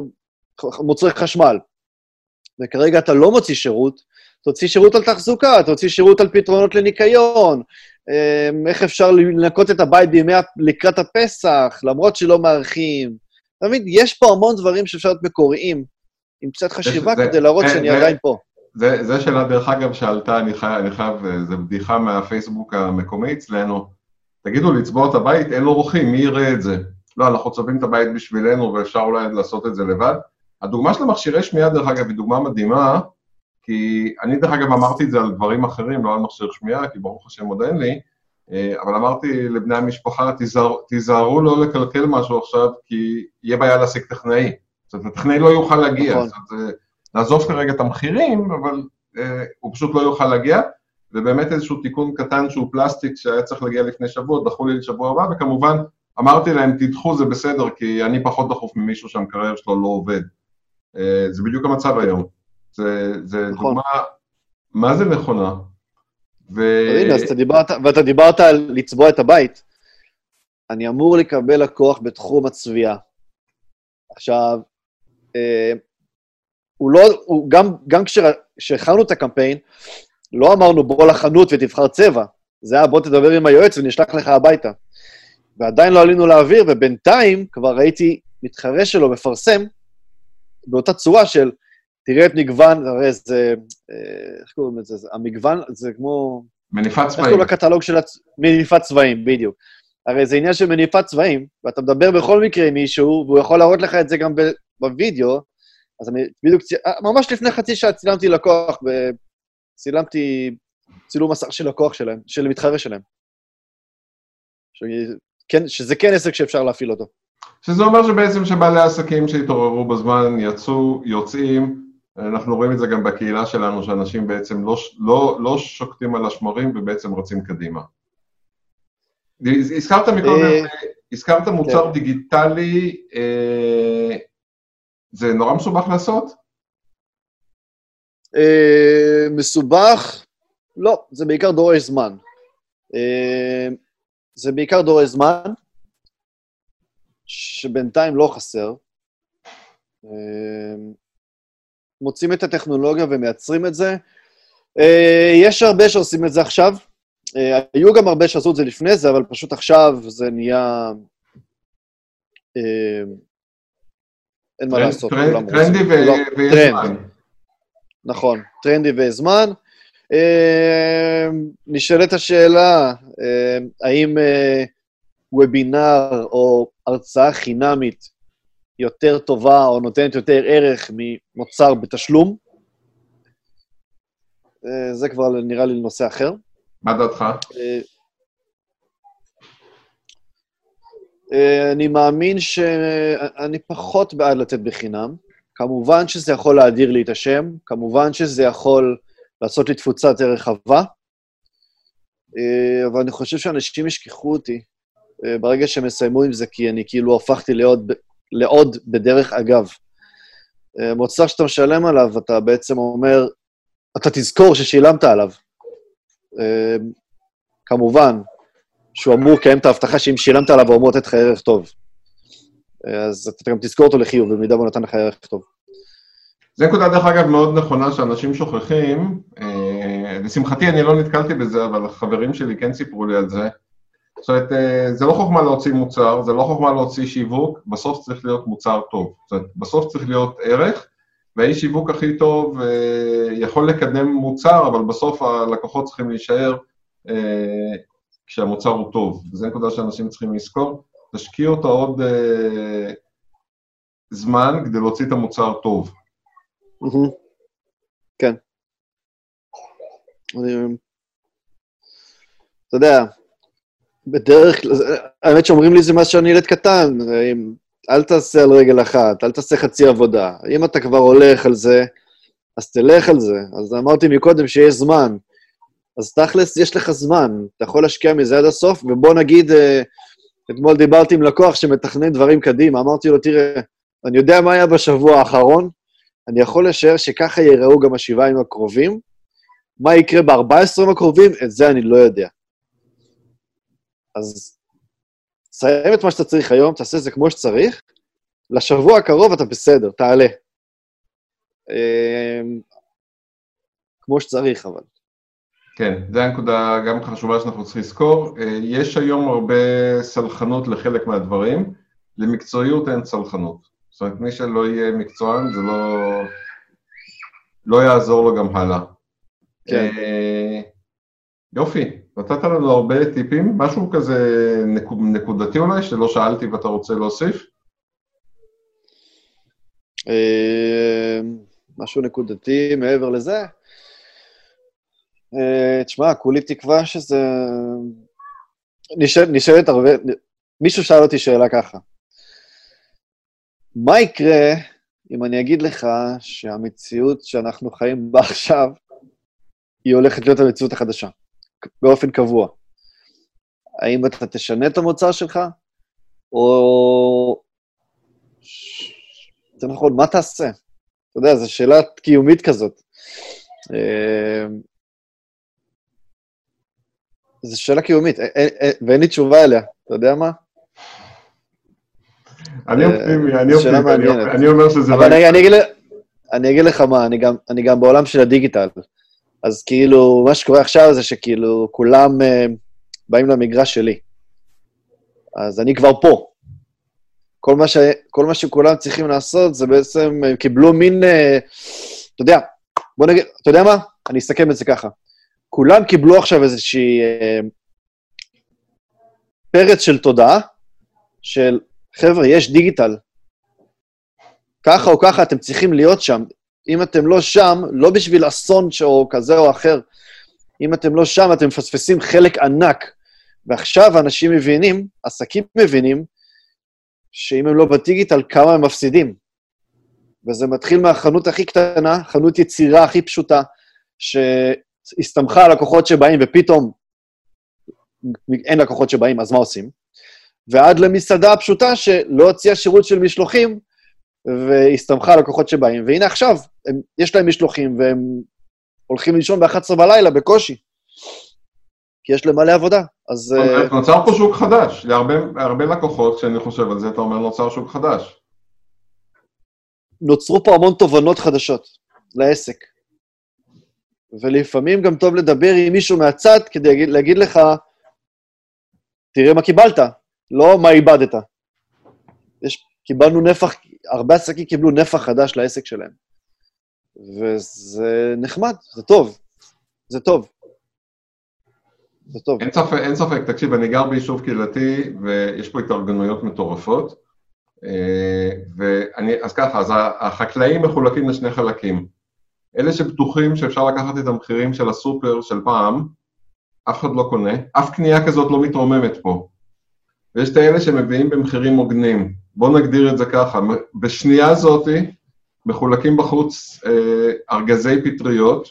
מוצרי חשמל, וכרגע אתה לא מוציא שירות, תוציא שירות על תחזוקה, תוציא שירות על פתרונות לניקיון, איך אפשר לנקות את הבית בימי לקראת הפסח, למרות שלא מארחים. אתה מבין? יש פה המון דברים שאפשר להיות מקוריים, עם קצת חשיבה זה, כדי להראות זה, שאני זה, עדיין פה. זה, זה שאלה, דרך אגב, שעלתה, אני חייב, אני חייב, זו בדיחה מהפייסבוק המקומי אצלנו. תגידו, לצבוע את הבית, אין לו רוחים, מי יראה את זה? לא, אנחנו צובעים את הבית בשבילנו ואפשר אולי לעשות את זה לבד. הדוגמה של המכשירי שמיעה, דרך אגב, היא דוגמה מדהימה, כי אני, דרך אגב, אמרתי את זה על דברים אחרים, לא על מכשיר שמיעה, כי ברוך השם עוד אין לי, אה, אבל אמרתי לבני המשפחה, תיזהר, תיזהרו לא לקלקל משהו עכשיו, כי יהיה בעיה להשיג טכנאי. זאת אומרת, הטכנאי לא יוכל להגיע. נכון. זאת אומרת, נעזוב כרגע את המחירים, אבל אה, הוא פשוט לא יוכל להגיע, ובאמת איזשהו תיקון קטן שהוא פלסטיק שהיה צריך להגיע לפני שבוע, דחו לי לשבוע הבא, וכמובן, אמרתי להם, תדחו, זה בסדר, כי אני פחות דחוף ממישהו שהמקרר שלו לא עובד. אה, זה בדיוק המצב היום. זה, זה נכון. דוגמה, מה זה נכונה? ו... הנה, אז אתה דיברת, ואתה דיברת על לצבוע את הבית. אני אמור לקבל לקוח בתחום הצביעה. עכשיו, אה, הוא לא, הוא גם, גם כשהכנו את הקמפיין, לא אמרנו בוא לחנות ותבחר צבע. זה היה בוא תדבר עם היועץ ונשלח לך הביתה. ועדיין לא עלינו לאוויר, ובינתיים כבר ראיתי מתחרה שלו מפרסם באותה צורה של, תראה את מגוון, הרי זה, אה, איך קוראים לזה? המגוון, זה כמו... מניפת צבעים. איך קוראים לקטלוג של הצ... מניפת צבעים, בדיוק. הרי זה עניין של מניפת צבעים, ואתה מדבר בכל מקרה עם מישהו, והוא יכול להראות לך את זה גם בווידאו, אז אני בדיוק, אה, ממש לפני חצי שעה צילמתי לקוח, צילמתי צילום מסך של לקוח שלהם, של מתחרה שלהם. כן, שזה כן עסק שאפשר להפעיל אותו. שזה אומר שבעצם שבעלי עסקים שהתעוררו בזמן יצאו, יוצאים, אנחנו רואים את זה גם בקהילה שלנו, שאנשים בעצם לא, לא, לא שוקטים על השמרים ובעצם רצים קדימה. הזכרת מקודם, אה, הזכרת מוצר כן. דיגיטלי, אה, זה נורא מסובך לעשות? אה, מסובך? לא, זה בעיקר דורש זמן. זה בעיקר דורש זמן, שבינתיים לא חסר. מוצאים את הטכנולוגיה ומייצרים את זה. יש הרבה שעושים את זה עכשיו, אה, היו גם הרבה שעשו את זה לפני זה, אבל פשוט עכשיו זה נהיה... אה, אין מה לעשות, כולם רוצים. טרנדי וזמן. נכון, טרנדי וזמן. אה, נשאלת השאלה, האם וובינר או הרצאה חינמית יותר טובה או נותנת יותר ערך ממוצר בתשלום? זה כבר נראה לי נושא אחר. מה דעתך? אה, אני מאמין שאני פחות בעד לתת בחינם. כמובן שזה יכול להדיר לי את השם, כמובן שזה יכול לעשות לי תפוצה יותר רחבה, אה, אבל אני חושב שאנשים ישכחו אותי אה, ברגע שהם יסיימו עם זה, כי אני כאילו הפכתי לעוד, לעוד בדרך אגב. מוצר שאתה משלם עליו, אתה בעצם אומר, אתה תזכור ששילמת עליו. אמ, כמובן שהוא אמור לקיים את ההבטחה שאם שילמת עליו, הוא אמור לתת לך ערך טוב. אז אתה גם תזכור אותו לחיוב, במידה והוא נתן לך ערך טוב. זו נקודה, דרך אגב, מאוד נכונה שאנשים שוכחים. אה, לשמחתי, אני לא נתקלתי בזה, אבל החברים שלי כן סיפרו לי על זה. זאת אומרת, אה, זה לא חוכמה להוציא מוצר, זה לא חוכמה להוציא שיווק, בסוף צריך להיות מוצר טוב. זאת אומרת, בסוף צריך להיות ערך, והאיש שיווק הכי טוב אה, יכול לקדם מוצר, אבל בסוף הלקוחות צריכים להישאר אה, כשהמוצר הוא טוב. וזו נקודה שאנשים צריכים לזכור. תשקיעו אותו עוד, זמן כדי להוציא את המוצר טוב. כן. אתה יודע, בדרך כלל, האמת שאומרים לי זה מאז שאני ילד קטן, אם- אל תעשה על רגל אחת, אל תעשה חצי עבודה. אם אתה כבר הולך על זה, אז תלך על זה. אז אמרתי מקודם שיש זמן. אז תכלס, יש לך זמן, אתה יכול להשקיע מזה עד הסוף, ובוא נגיד, אה, אתמול דיברתי עם לקוח שמתכנן דברים קדימה, אמרתי לו, תראה, אני יודע מה היה בשבוע האחרון, אני יכול לשער שככה ייראו גם השבעה ימים הקרובים. מה יקרה ב-14 ימים הקרובים, את זה אני לא יודע. אז תסיים את מה שאתה צריך היום, תעשה את זה כמו שצריך, לשבוע הקרוב אתה בסדר, תעלה. אמ, כמו שצריך, אבל. כן, זו הנקודה גם חשובה שאנחנו צריכים לזכור. אה, יש היום הרבה סלחנות לחלק מהדברים, למקצועיות אין סלחנות. זאת אומרת, מי שלא יהיה מקצוען, זה לא, לא יעזור לו גם הלאה. כן. אה, יופי, נתת לנו הרבה טיפים, משהו כזה נקו- נקודתי אולי, שלא שאלתי ואתה רוצה להוסיף? אמ, משהו נקודתי מעבר לזה? אה, תשמע, כולי תקווה שזה... נשאל, נשאלת הרבה... מישהו שאל אותי שאלה ככה. מה יקרה אם אני אגיד לך שהמציאות שאנחנו חיים בה עכשיו, היא הולכת להיות המציאות החדשה, באופן קבוע? האם אתה תשנה את המוצר שלך, או... זה נכון, מה תעשה? אתה יודע, זו שאלה קיומית כזאת. אה, זו שאלה קיומית, א- א- א- ואין לי תשובה אליה. אתה יודע מה? אני אה, אופטימי, אני אופטימי, אני- אומר שזה אבל לא אני, אגיד, ל- אני אגיד לך מה, אני גם, אני גם בעולם של הדיגיטל. אז כאילו, מה שקורה עכשיו זה שכאילו כולם uh, באים למגרש שלי. אז אני כבר פה. כל מה, ש, כל מה שכולם צריכים לעשות זה בעצם, הם קיבלו מין, uh, אתה יודע, בוא נגיד, אתה יודע מה? אני אסכם את זה ככה. כולם קיבלו עכשיו איזושהי uh, פרץ של תודעה, של, חבר'ה, יש דיגיטל, ככה או ככה אתם צריכים להיות שם. אם אתם לא שם, לא בשביל אסון או כזה או אחר, אם אתם לא שם, אתם מפספסים חלק ענק. ועכשיו אנשים מבינים, עסקים מבינים, שאם הם לא בדיגיטל, כמה הם מפסידים. וזה מתחיל מהחנות הכי קטנה, חנות יצירה הכי פשוטה, שהסתמכה על לקוחות שבאים ופתאום אין לקוחות שבאים, אז מה עושים? ועד למסעדה הפשוטה שלא הוציאה שירות של משלוחים, והסתמכה על לקוחות שבאים, והנה עכשיו, הם, יש להם משלוחים, והם הולכים לישון ב-11 בלילה בקושי, כי יש להם מלא עבודה. אז... אה, נוצר פה שוק חדש, להרבה הרבה לקוחות, כשאני חושב על זה, אתה אומר נוצר שוק חדש. נוצרו פה המון תובנות חדשות לעסק. ולפעמים גם טוב לדבר עם מישהו מהצד כדי להגיד, להגיד לך, תראה מה קיבלת, לא מה איבדת. יש, קיבלנו נפח, הרבה עסקים קיבלו נפח חדש לעסק שלהם. וזה נחמד, זה טוב. זה טוב. זה טוב. אין ספק, אין ספק, תקשיב, אני גר ביישוב קהילתי, ויש פה התארגנויות מטורפות, אה, ואני, אז ככה, אז החקלאים מחולקים לשני חלקים. אלה שבטוחים שאפשר לקחת את המחירים של הסופר של פעם, אף אחד לא קונה, אף קנייה כזאת לא מתרוממת פה. ויש את האלה שמביאים במחירים הוגנים. בואו נגדיר את זה ככה, בשנייה זאתי מחולקים בחוץ אה, ארגזי פטריות,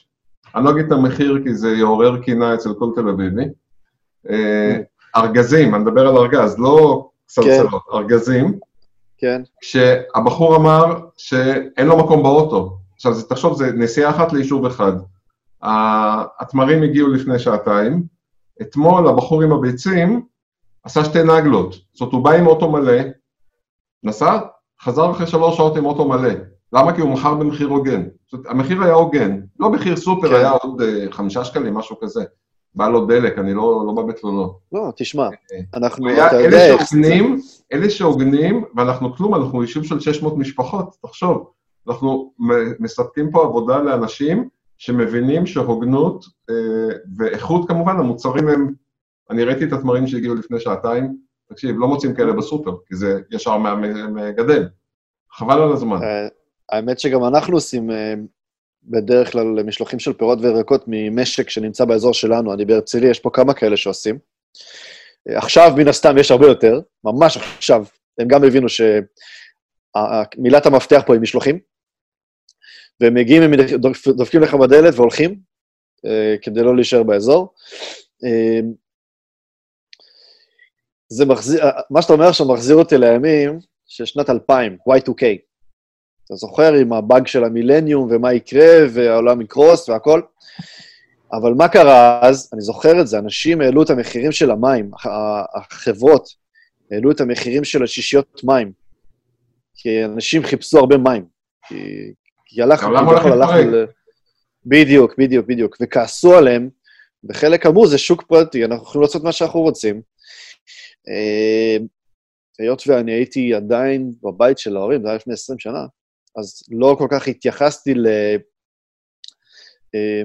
אני לא אגיד את המחיר כי זה יעורר קינה אצל כל תל אביבי. אה, ארגזים, אני מדבר על ארגז, לא סלסלות, ארגזים, כן, כשהבחור אמר שאין לו מקום באוטו. עכשיו, זה- תחשוב, זה נסיעה אחת ליישוב אחד. התמרים הגיעו לפני שעתיים, אתמול הבחור עם הביצים עשה שתי נגלות. זאת אומרת, הוא בא עם אוטו מלא, נסע, חזר אחרי שלוש שעות עם אוטו מלא. למה? כי הוא מכר במחיר הוגן. זאת אומרת, המחיר היה הוגן. לא מחיר סופר, כן. היה עוד אה, חמישה שקלים, משהו כזה. בא לו דלק, אני לא, לא בא בתלונות. לא, תשמע, אנחנו, היה אתה אלה יודע איך זה... שהוגנים, אלה שהוגנים, ואנחנו כלום, אנחנו יישוב של 600 משפחות, תחשוב. אנחנו מספקים פה עבודה לאנשים שמבינים שהוגנות אה, ואיכות כמובן, המוצרים הם... אני ראיתי את התמרים שהגיעו לפני שעתיים, תקשיב, לא מוצאים כאלה בסופר, כי זה ישר מהמגדל. חבל על הזמן. אה, האמת שגם אנחנו עושים אה, בדרך כלל משלוחים של פירות וירקות ממשק שנמצא באזור שלנו. אני בהרצליה, יש פה כמה כאלה שעושים. אה, עכשיו, מן הסתם, יש הרבה יותר, ממש עכשיו. הם גם הבינו שמילת המפתח פה היא משלוחים, והם מגיעים, הם דופ- דופקים לך בדלת והולכים, אה, כדי לא להישאר באזור. אה, זה מחזיר, מה שאתה אומר עכשיו מחזיר אותי לימים של שנת 2000, Y2K. אתה זוכר עם הבאג של המילניום ומה יקרה והעולם יקרוס והכל? אבל מה קרה אז? אני זוכר את זה, אנשים העלו את המחירים של המים, החברות העלו את המחירים של השישיות מים, כי אנשים חיפשו הרבה מים. כי, כי הלך, העולם הולך כביכול הלך להתפרק. ל- בדיוק, בדיוק, בדיוק. וכעסו עליהם, וחלק אמרו, זה שוק פרטי, אנחנו יכולים לעשות מה שאנחנו רוצים. אה, היות ואני הייתי עדיין בבית של ההורים, זה היה לפני 20 שנה, אז לא כל כך התייחסתי ל... אה,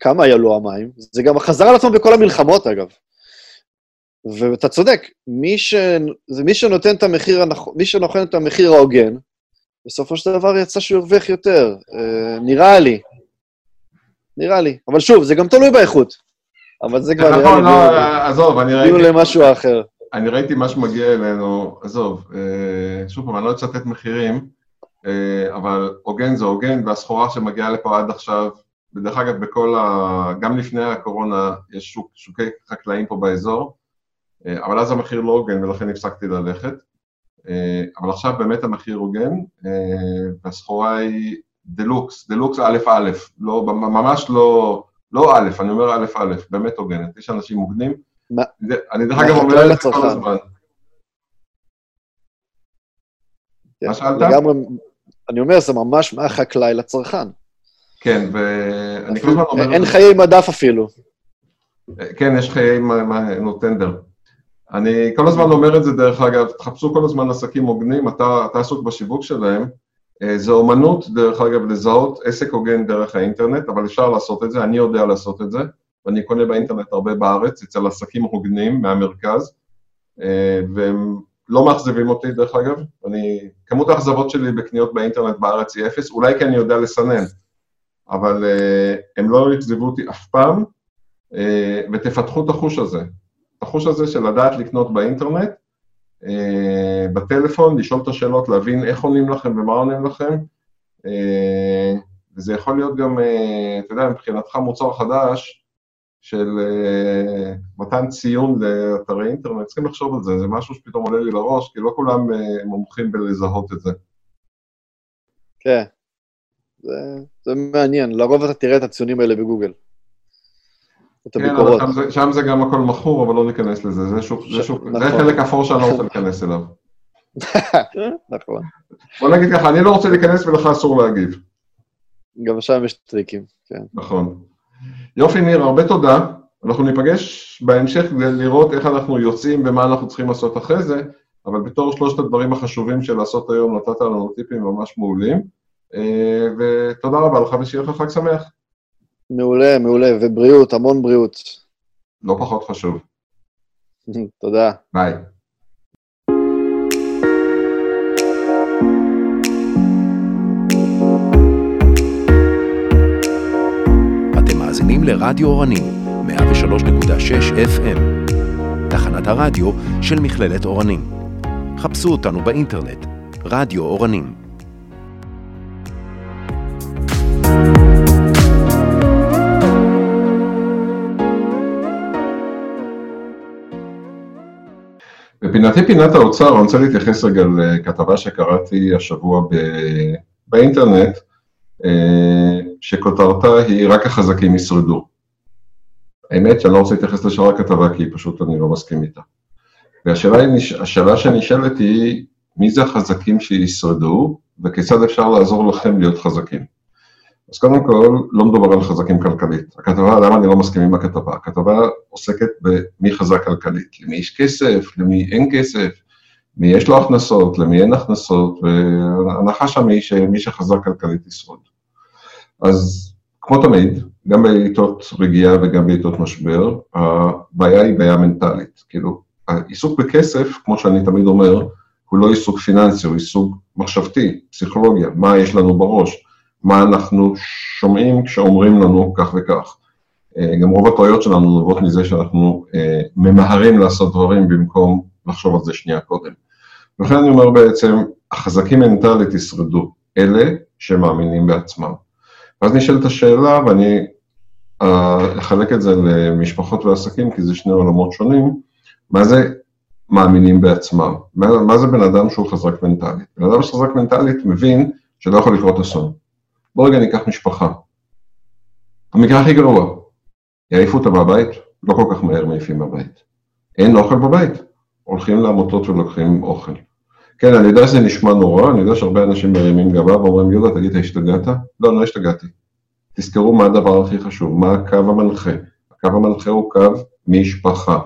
כמה יעלו המים. זה גם חזר על עצמו בכל המלחמות, אגב. ואתה צודק, מי, ש... זה מי שנותן את המחיר הנכון, מי שנותן את המחיר ההוגן, בסופו של דבר יצא שהוא הרוויח יותר. אה, נראה לי. נראה לי. אבל שוב, זה גם תלוי באיכות. אבל זה כבר נראה נכון. לא, עזוב, אני דיון ראיתי... למשהו אחר. אני ראיתי מה שמגיע אלינו, עזוב, אה, שוב פעם, אני לא אצטט מחירים, אה, אבל הוגן זה הוגן, והסחורה שמגיעה לפה עד עכשיו, ודרך אגב, בכל ה... גם לפני הקורונה, יש שוק, שוקי חקלאים פה באזור, אה, אבל אז המחיר לא הוגן, ולכן הפסקתי ללכת. אבל עכשיו באמת המחיר הוגן, והסחורה היא דלוקס, דלוקס א' א', לא, ממש לא, לא א', אני אומר א' א', באמת הוגנת, יש אנשים הוגנים. אני דרך אגב אומר את זה כל? הזמן. מה שאלת? אני אומר, זה ממש מהחקלאי לצרכן. כן, ואני כל הזמן אומר... אין חיי מדף אפילו. כן, יש חיי מה- מה- נו, טנדר. אני כל הזמן אומר את זה, דרך אגב, תחפשו כל הזמן עסקים הוגנים, אתה עסוק בשיווק שלהם. אה, זה אומנות, דרך אגב, לזהות עסק הוגן דרך האינטרנט, אבל אפשר לעשות את זה, אני יודע לעשות את זה, ואני קונה באינטרנט הרבה בארץ, אצל עסקים הוגנים מהמרכז, אה, והם לא מאכזבים אותי, דרך אגב. אני, כמות האכזבות שלי בקניות באינטרנט בארץ היא אפס, אולי כי אני יודע לסנן, אבל אה, הם לא אכזבו אותי אף פעם, ותפתחו את החוש הזה. החוש הזה של לדעת לקנות באינטרנט, בטלפון, לשאול את השאלות, להבין איך עונים לכם ומה עונים לכם, אה, וזה יכול להיות גם, אה, אתה יודע, מבחינתך מוצר חדש של אה, מתן ציון לאתרי אינטרנט, צריכים לחשוב על זה, זה משהו שפתאום עולה לי לראש, כי לא כולם אה, מומחים בלזהות את זה. כן. זה, זה מעניין, לרוב אתה תראה את הציונים האלה בגוגל. את כן, אבל הביקורות. שם זה, שם זה גם הכל מכור, אבל לא ניכנס לזה, זה, שוק, זה, שוק, זה נכון. חלק אפור שאני לא רוצה (laughs) להיכנס אליו. (laughs) נכון. בוא נגיד ככה, אני לא רוצה להיכנס ולך אסור להגיב. גם שם יש טריקים, כן. נכון. יופי, ניר, הרבה תודה. אנחנו ניפגש בהמשך כדי לראות איך אנחנו יוצאים ומה אנחנו צריכים לעשות אחרי זה, אבל בתור שלושת הדברים החשובים של לעשות היום, נתת לנו טיפים ממש מעולים. אה, ותודה רבה לך ושיהיה לך חג שמח. מעולה, מעולה, ובריאות, המון בריאות. לא פחות חשוב. (laughs) תודה. ביי. אתם מאזינים לרדיו אורנים, 103.6 FM. תחנת הרדיו של מכללת אורנים. חפשו אותנו באינטרנט, רדיו אורנים. בפינתי פינת האוצר, אני רוצה להתייחס רגע לכתבה שקראתי השבוע ב- באינטרנט, אה, שכותרתה היא רק החזקים ישרדו. האמת שאני לא רוצה להתייחס לשאר הכתבה כי פשוט אני לא מסכים איתה. והשאלה שנשאלת היא, מי זה החזקים שישרדו, וכיצד אפשר לעזור לכם להיות חזקים? אז קודם כל, לא מדובר על חזקים כלכלית. הכתבה, למה אני לא מסכים עם הכתבה? הכתבה עוסקת במי חזק כלכלית, למי יש כסף, למי אין כסף, מי יש לו הכנסות, למי אין הכנסות, וההנחה שם היא שמי שחזק כלכלית ישרוד. אז כמו תמיד, גם בעיתות רגיעה וגם בעיתות משבר, הבעיה היא בעיה מנטלית. כאילו, העיסוק בכסף, כמו שאני תמיד אומר, הוא לא עיסוק פיננסי, הוא עיסוק מחשבתי, פסיכולוגיה, מה יש לנו בראש, מה אנחנו שומעים כשאומרים לנו כך וכך. אה, גם רוב הטעויות שלנו נובעות מזה שאנחנו אה, ממהרים לעשות דברים במקום לחשוב על זה שנייה קודם. לכן אני אומר בעצם, החזקים מנטלית ישרדו, אלה שמאמינים בעצמם. ואז נשאלת השאלה, ואני אה, אחלק את זה למשפחות ועסקים, כי זה שני עולמות שונים, מה זה מאמינים בעצמם? מה, מה זה בן אדם שהוא חזק מנטלית? בן אדם שחזק מנטלית מבין שלא יכול לקרות אסון. בוא רגע ניקח משפחה. המקרה הכי גרוע, יעיפו אותה מהבית, לא כל כך מהר מעיפים מהבית. אין אוכל בבית, הולכים לעמותות ולוקחים אוכל. כן, אני יודע שזה נשמע נורא, אני יודע שהרבה אנשים מרימים גבה ואומרים, יהודה, תגיד, השתגעת? לא, לא השתגעתי. תזכרו מה הדבר הכי חשוב, מה הקו המנחה. הקו המנחה הוא קו משפחה.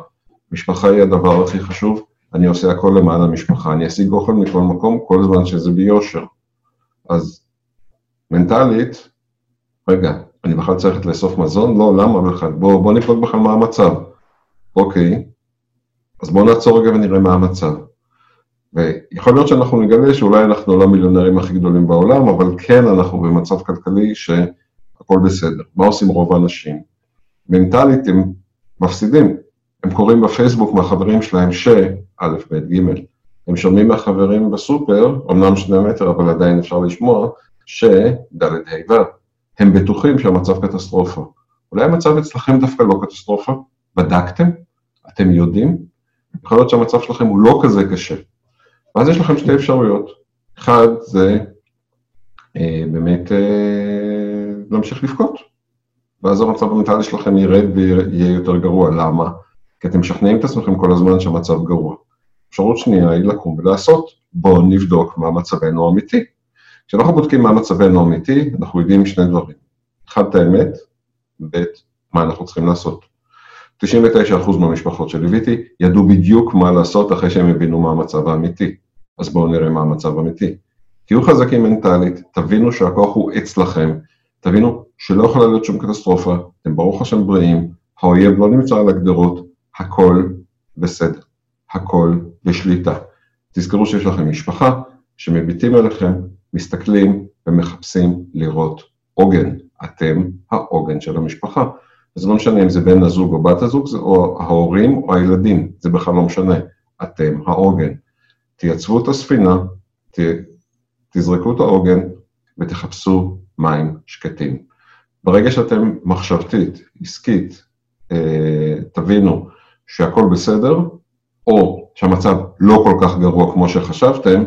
משפחה היא הדבר הכי חשוב, אני עושה הכל למען המשפחה. אני אשיג אוכל מכל מקום, כל זמן שזה ביושר. אז מנטלית, רגע, אני בכלל צריך לאסוף מזון? לא, למה בכלל? בוא, בוא נבדוק בכלל מה המצב. אוקיי, אז בואו נעצור רגע ונראה מה המצב. ויכול להיות שאנחנו נגלה שאולי אנחנו לא המיליונרים הכי גדולים בעולם, אבל כן אנחנו במצב כלכלי שהכל בסדר. מה עושים רוב האנשים? מנטלית הם מפסידים. הם קוראים בפייסבוק מהחברים שלהם ש... א', ב', ג', הם שומעים מהחברים בסופר, אמנם שני מטר, אבל עדיין אפשר לשמוע, ש... ד', ה', ו'. הם בטוחים שהמצב קטסטרופה. אולי המצב אצלכם דווקא לא קטסטרופה? בדקתם? אתם יודעים? יכול להיות שהמצב שלכם הוא לא כזה קשה. ואז יש לכם שתי אפשרויות. אחד זה אה, באמת אה, להמשיך לבכות, ואז המצב המנטלי שלכם ירד ויהיה יותר גרוע. למה? כי אתם משכנעים את עצמכם כל הזמן שהמצב גרוע. אפשרות שנייה היא לקום ולעשות, בואו נבדוק מה מצבנו האמיתי. כשאנחנו בודקים מה מצבנו האמיתי, אנחנו יודעים שני דברים. אחד, את האמת, ב', מה אנחנו צריכים לעשות. 99% מהמשפחות שליוויתי ידעו בדיוק מה לעשות אחרי שהם הבינו מה המצב האמיתי. אז בואו נראה מה המצב האמיתי. תהיו חזקים מנטלית, תבינו שהכוח הוא אצלכם, תבינו שלא יכולה להיות שום קטסטרופה, אתם ברוך השם בריאים, האויב לא נמצא על הגדרות, הכל בסדר, הכל בשליטה. תזכרו שיש לכם משפחה שמביטים עליכם, מסתכלים ומחפשים לראות עוגן. אתם העוגן של המשפחה. זה לא משנה אם זה בן הזוג או בת הזוג, או ההורים או הילדים, זה בכלל לא משנה. אתם העוגן. תייצבו את הספינה, ת, תזרקו את העוגן ותחפשו מים שקטים. ברגע שאתם מחשבתית, עסקית, אה, תבינו שהכל בסדר, או שהמצב לא כל כך גרוע כמו שחשבתם,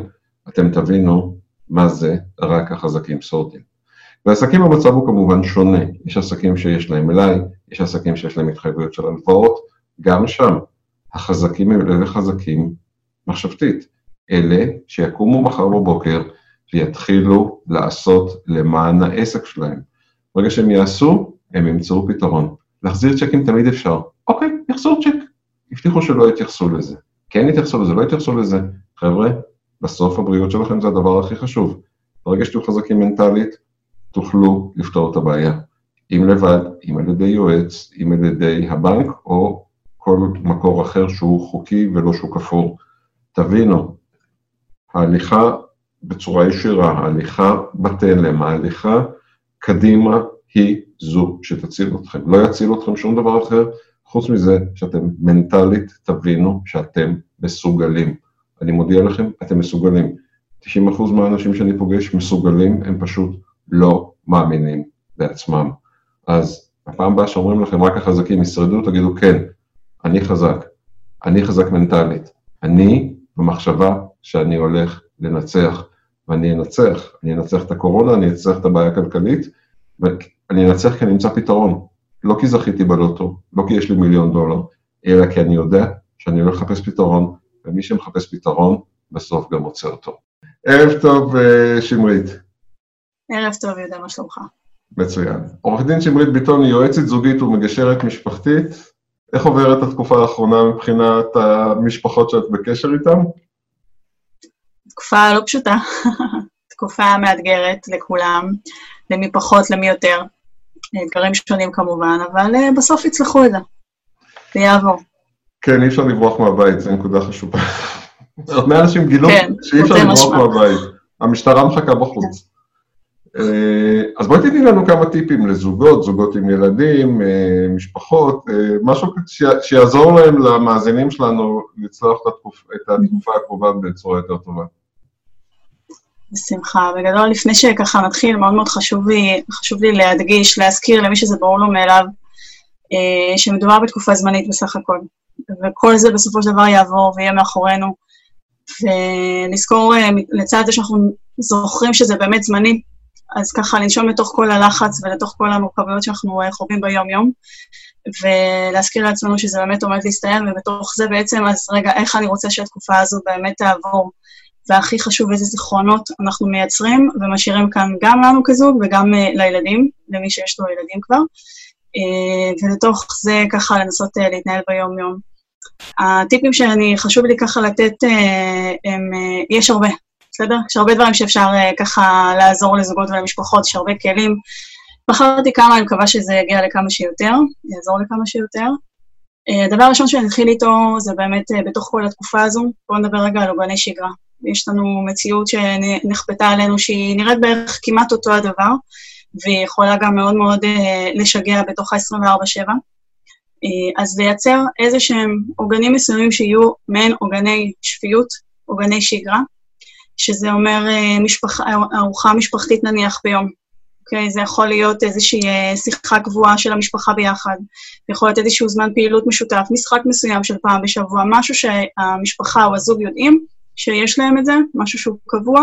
אתם תבינו מה זה רק החזקים שורדים. בעסקים המצב הוא כמובן שונה, יש עסקים שיש להם מלאי, יש עסקים שיש להם התחייבויות של הלוואות, גם שם החזקים הם אלה חזקים מחשבתית, אלה שיקומו מחר בבוקר ויתחילו לעשות למען העסק שלהם. ברגע שהם יעשו, הם ימצאו פתרון. להחזיר צ'קים תמיד אפשר. אוקיי, יחזור צ'ק. הבטיחו שלא יתייחסו לזה. כן יתייחסו לזה, לא יתייחסו לזה. חבר'ה, בסוף הבריאות שלכם זה הדבר הכי חשוב. ברגע שתהיו חזקים מנטלית, תוכלו לפתור את הבעיה. אם לבד, אם על ידי יועץ, אם על ידי הבנק, או כל מקור אחר שהוא חוקי ולא שוק אפור. תבינו, ההליכה בצורה ישירה, ההליכה בתלם, ההליכה קדימה היא זו שתציל אתכם. לא יציל אתכם שום דבר אחר, חוץ מזה שאתם מנטלית תבינו שאתם מסוגלים. אני מודיע לכם, אתם מסוגלים. 90% מהאנשים שאני פוגש מסוגלים, הם פשוט לא מאמינים בעצמם. אז הפעם הבאה שאומרים לכם, רק החזקים ישרדו, תגידו, כן, אני חזק, אני חזק מנטלית, אני במחשבה שאני הולך לנצח, ואני אנצח, אני אנצח את הקורונה, אני אנצח את הבעיה הכלכלית, ואני אנצח כי אני אמצא פתרון. לא כי זכיתי בלוטו, לא כי יש לי מיליון דולר, אלא כי אני יודע שאני הולך לחפש פתרון, ומי שמחפש פתרון, בסוף גם מוצא אותו. ערב טוב, אה, שמרית. ערב טוב, יהודה, מה שלומך? מצוין. עורך דין שמרית ביטון היא יועצת זוגית ומגשרת משפחתית. איך עוברת התקופה האחרונה מבחינת המשפחות שאת בקשר איתן? תקופה לא פשוטה. (laughs) תקופה מאתגרת לכולם, למי פחות, למי יותר. אתגרים שונים כמובן, אבל uh, בסוף יצלחו את זה. זה יעבור. כן, אי אפשר לברוח מהבית, זו נקודה חשובה. הרבה אנשים גילו כן, שאי אפשר לברוח. מהבית. המשטרה מחכה בחוץ. אה, אז בואי תתני לנו כמה טיפים לזוגות, זוגות עם ילדים, אה, משפחות, אה, משהו שיעזור להם, למאזינים שלנו, לצלוח את התקופ- את התקופה הקרובה בצורה יותר טובה. בשמחה. בגדול, לפני שככה נתחיל, מאוד מאוד חשוב לי, חשוב לי להדגיש, להזכיר למי שזה ברור לו מאליו, שמדובר בתקופה זמנית בסך הכל. וכל זה בסופו של דבר יעבור ויהיה מאחורינו. ולזכור, אה, לצד זה שאנחנו זוכרים שזה באמת זמני, אז ככה לנשום לתוך כל הלחץ ולתוך כל המורכבויות שאנחנו אה, חווים ביום-יום, ולהזכיר לעצמנו שזה באמת עומד להסתיים, ובתוך זה בעצם, אז רגע, איך אני רוצה שהתקופה הזו באמת תעבור. והכי חשוב איזה זיכרונות אנחנו מייצרים ומשאירים כאן גם לנו כזוג וגם uh, לילדים, למי שיש לו ילדים כבר, ולתוך זה ככה לנסות uh, להתנהל ביום-יום. הטיפים שאני, חשוב לי ככה לתת, uh, הם, יש הרבה, בסדר? יש הרבה דברים שאפשר ככה לעזור לזוגות ולמשפחות, יש הרבה כלים. בחרתי כמה, אני מקווה שזה יגיע לכמה שיותר, יעזור לכמה שיותר. הדבר הראשון שאני אתחיל איתו זה באמת בתוך כל התקופה הזו, בואו נדבר רגע על עוגני שגרה. יש לנו מציאות שנכפתה עלינו שהיא נראית בערך כמעט אותו הדבר, והיא יכולה גם מאוד מאוד uh, לשגע בתוך ה-24/7. Uh, אז לייצר איזה שהם עוגנים מסוימים שיהיו מעין עוגני שפיות, עוגני שגרה, שזה אומר uh, משפח, ארוחה משפחתית נניח ביום. אוקיי? Okay, זה יכול להיות איזושהי uh, שיחה קבועה של המשפחה ביחד, יכול להיות איזשהו זמן פעילות משותף, משחק מסוים של פעם בשבוע, משהו שהמשפחה או הזוג יודעים, שיש להם את זה, משהו שהוא קבוע,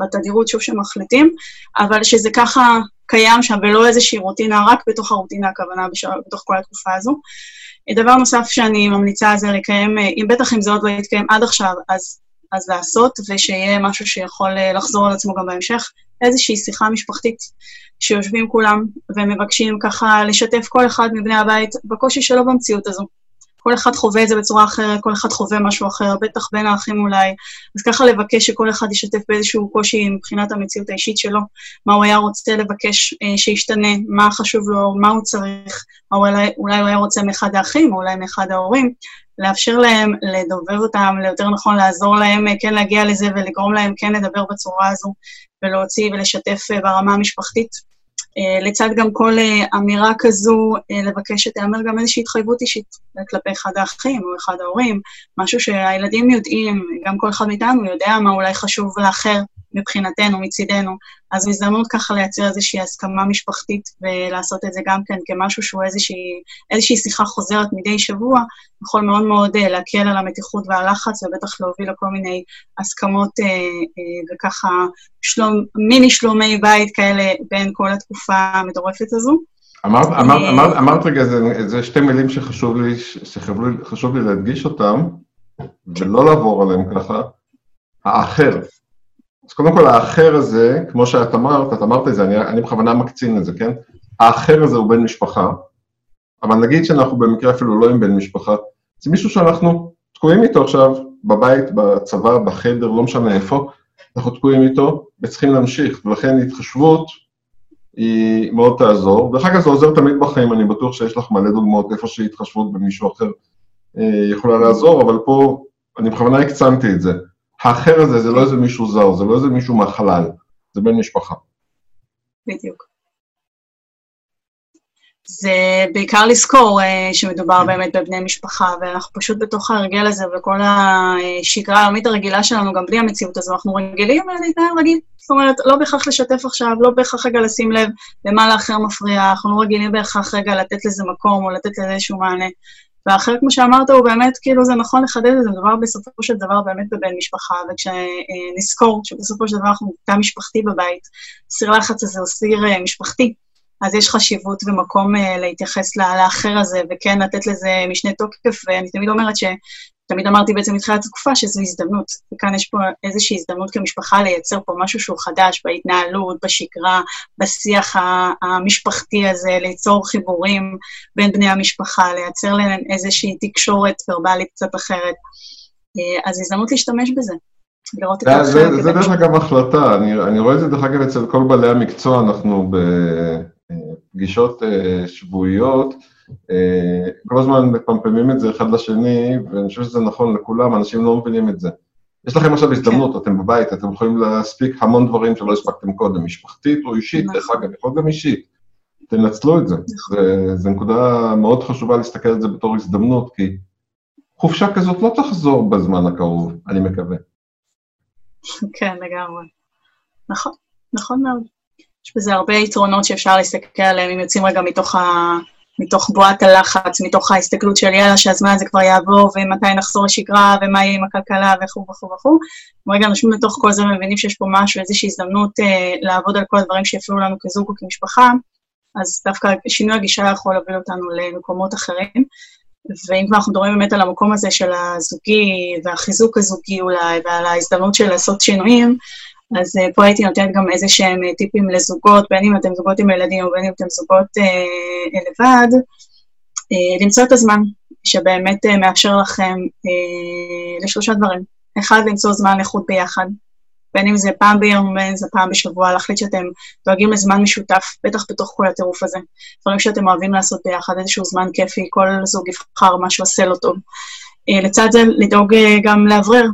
בתדירות שוב שמחליטים, אבל שזה ככה קיים שם, ולא איזושהי רוטינה, רק בתוך הרוטינה הכוונה, בש... בתוך כל התקופה הזו. דבר נוסף שאני ממליצה זה לקיים, אם בטח אם זה עוד לא יתקיים עד עכשיו, אז, אז לעשות, ושיהיה משהו שיכול לחזור על עצמו גם בהמשך, איזושהי שיחה משפחתית, שיושבים כולם ומבקשים ככה לשתף כל אחד מבני הבית בקושי שלו במציאות הזו. כל אחד חווה את זה בצורה אחרת, כל אחד חווה משהו אחר, בטח בין האחים אולי. אז ככה לבקש שכל אחד ישתף באיזשהו קושי מבחינת המציאות האישית שלו, מה הוא היה רוצה לבקש אה, שישתנה, מה חשוב לו, מה הוא צריך, או אולי, אולי הוא היה רוצה מאחד האחים, או אולי מאחד ההורים, לאפשר להם, לדובב אותם, ליותר נכון לעזור להם אה, כן להגיע לזה ולגרום להם כן לדבר בצורה הזו, ולהוציא ולשתף אה, ברמה המשפחתית. Uh, לצד גם כל uh, אמירה כזו, uh, לבקש שתאמר גם איזושהי התחייבות אישית כלפי אחד האחים או אחד ההורים, משהו שהילדים יודעים, גם כל אחד מאיתנו יודע מה אולי חשוב לאחר מבחינתנו, מצידנו. אז הזדמנות ככה לייצר איזושהי הסכמה משפחתית ולעשות את זה גם כן כמשהו שהוא איזושהי, איזושהי שיחה חוזרת מדי שבוע, יכול מאוד מאוד uh, להקל על המתיחות והלחץ ובטח להוביל לכל מיני הסכמות uh, uh, וככה שלום, מיני שלומי בית כאלה בין כל התקופה המטורפת הזו. אמרת, אמרת, אמרת, אמרת רגע, זה, זה שתי מילים שחשוב לי, שחשוב לי להדגיש אותם, ולא לעבור עליהם ככה, האחר. אז קודם כל, האחר הזה, כמו שאת אמרת, את אמרת את זה, אני, אני בכוונה מקצין את זה, כן? האחר הזה הוא בן משפחה, אבל נגיד שאנחנו במקרה אפילו לא עם בן משפחה, זה מישהו שאנחנו תקועים איתו עכשיו בבית, בצבא, בחדר, לא משנה איפה, אנחנו תקועים איתו וצריכים להמשיך, ולכן התחשבות היא מאוד תעזור. דרך אגב, זה עוזר תמיד בחיים, אני בטוח שיש לך מלא דוגמאות איפה שהתחשבות במישהו אחר אה, יכולה לעזור, אבל פה אני בכוונה הקצנתי את זה. האחר הזה זה לא איזה מישהו זר, זה לא איזה מישהו מהחלל, זה בן משפחה. בדיוק. זה בעיקר לזכור uh, שמדובר באמת בבני משפחה, ואנחנו פשוט בתוך ההרגל הזה וכל השגרה היומית הרגילה שלנו, גם בלי המציאות הזו, אנחנו רגילים להתנהל רגיל. זאת אומרת, לא בהכרח לשתף עכשיו, לא בהכרח רגע לשים לב למה לאחר מפריע, אנחנו לא רגילים בהכרח רגע לתת לזה מקום או לתת לזה איזשהו מענה. והאחר, כמו שאמרת, הוא באמת, כאילו, זה נכון לחדד את זה, מדובר בסופו של דבר באמת בבן משפחה, וכשנזכור שבסופו של דבר אנחנו תא משפחתי בבית, סיר לחץ הזה הוא סיר משפחתי, אז יש חשיבות ומקום uh, להתייחס לאחר הזה, וכן לתת לזה משנה תוקף, ואני תמיד אומרת ש... תמיד אמרתי בעצם מתחילת התקופה שזו הזדמנות, וכאן יש פה איזושהי הזדמנות כמשפחה לייצר פה משהו שהוא חדש בהתנהלות, בשגרה, בשיח המשפחתי הזה, ליצור חיבורים בין בני המשפחה, לייצר להם איזושהי תקשורת ורבלית קצת אחרת. אז הזדמנות להשתמש בזה. לראות את זה. דרך אגב החלטה, אני, אני רואה את זה דרך אגב אצל כל בעלי המקצוע, אנחנו ב... פגישות אה, שבועיות, אה, כל הזמן מפמפמים את זה אחד לשני, ואני חושב שזה נכון לכולם, אנשים לא מבינים את זה. יש לכם עכשיו הזדמנות, אתם בבית, אתם יכולים להספיק המון דברים שלא הספקתם קודם, משפחתית או אישית, דרך. אגב, יכול גם אישית. תנצלו את זה. זו נקודה מאוד חשובה להסתכל על זה בתור הזדמנות, כי חופשה כזאת לא תחזור בזמן הקרוב, אני מקווה. כן, לגמרי. נכון, נכון מאוד. יש בזה הרבה יתרונות שאפשר להסתכל עליהם, אם יוצאים רגע מתוך. מתוך בועת הלחץ, מתוך ההסתכלות של יאללה, שהזמן הזה כבר יעבור, ומתי נחזור לשגרה, ומה יהיה עם הכלכלה, וכו' וכו' וכו'. רגע, אנשים לתוך כל זה מבינים שיש פה משהו, איזושהי הזדמנות אה, לעבוד על כל הדברים שיפריעו לנו כזוג או כמשפחה, אז דווקא שינוי הגישה יכול להוביל אותנו למקומות אחרים. ואם כבר אנחנו מדברים באמת על המקום הזה של הזוגי והחיזוק הזוגי אולי, ועל ההזדמנות של לעשות שינויים, אז uh, פה הייתי נותנת גם איזה שהם uh, טיפים לזוגות, בין אם אתם זוגות עם ילדים או בין אם אתם זוגות uh, לבד, uh, למצוא את הזמן שבאמת uh, מאפשר לכם uh, לשלושה דברים. אחד, למצוא זמן איכות ביחד, בין אם זה פעם ביום, בין אם זה פעם בשבוע, להחליט שאתם דואגים לזמן משותף, בטח בתוך כל הטירוף הזה. דברים שאתם אוהבים לעשות ביחד, איזשהו זמן כיפי, כל זוג יבחר מה שעושה לו טוב. אה, לצד זה, לדאוג אה, גם לאוורר,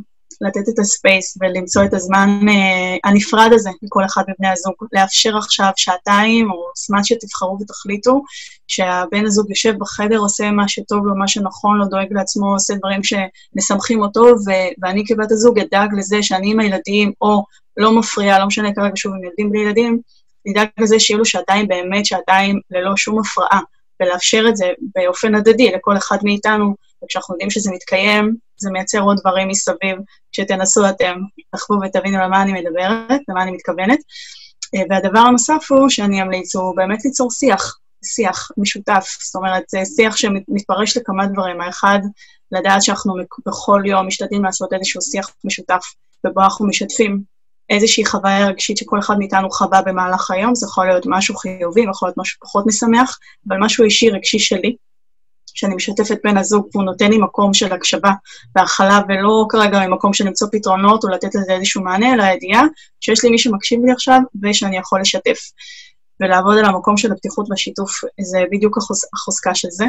לתת את הספייס ולמצוא את הזמן אה, הנפרד הזה לכל אחד מבני הזוג. לאפשר עכשיו שעתיים, או זמן שתבחרו ותחליטו, שהבן הזוג יושב בחדר, עושה מה שטוב לו, מה שנכון לו, דואג לעצמו, עושה דברים שמשמחים אותו, ו- ואני כבת הזוג אדאג לזה שאני עם הילדים, או לא מפריעה, לא משנה כרגע שוב עם ילדים בלי ילדים, נדאג לזה שיהיו לו שעתיים באמת, שעתיים ללא שום הפרעה, ולאפשר את זה באופן הדדי לכל אחד מאיתנו, וכשאנחנו יודעים שזה מתקיים, זה מייצר עוד דברים מסביב, כשתנסו אתם, תחוו ותבינו למה אני מדברת, למה אני מתכוונת. אה, והדבר הנוסף הוא שאני אמליץ הוא באמת ליצור שיח, שיח משותף, זאת אומרת, זה שיח שמתפרש לכמה דברים. האחד, לדעת שאנחנו בכל יום משתדלים לעשות איזשהו שיח משותף, ובו אנחנו משתפים איזושהי חוויה רגשית שכל אחד מאיתנו חווה במהלך היום, זה יכול להיות משהו חיובי, יכול להיות משהו פחות משמח, אבל משהו אישי רגשי שלי, שאני משתפת בן הזוג, והוא נותן לי מקום של הקשבה והכלה, ולא כרגע ממקום של למצוא פתרונות או לתת לזה איזשהו מענה, אלא הידיעה שיש לי מי שמקשיב לי עכשיו ושאני יכול לשתף. ולעבוד על המקום של הפתיחות והשיתוף, זה בדיוק החוז, החוזקה של זה.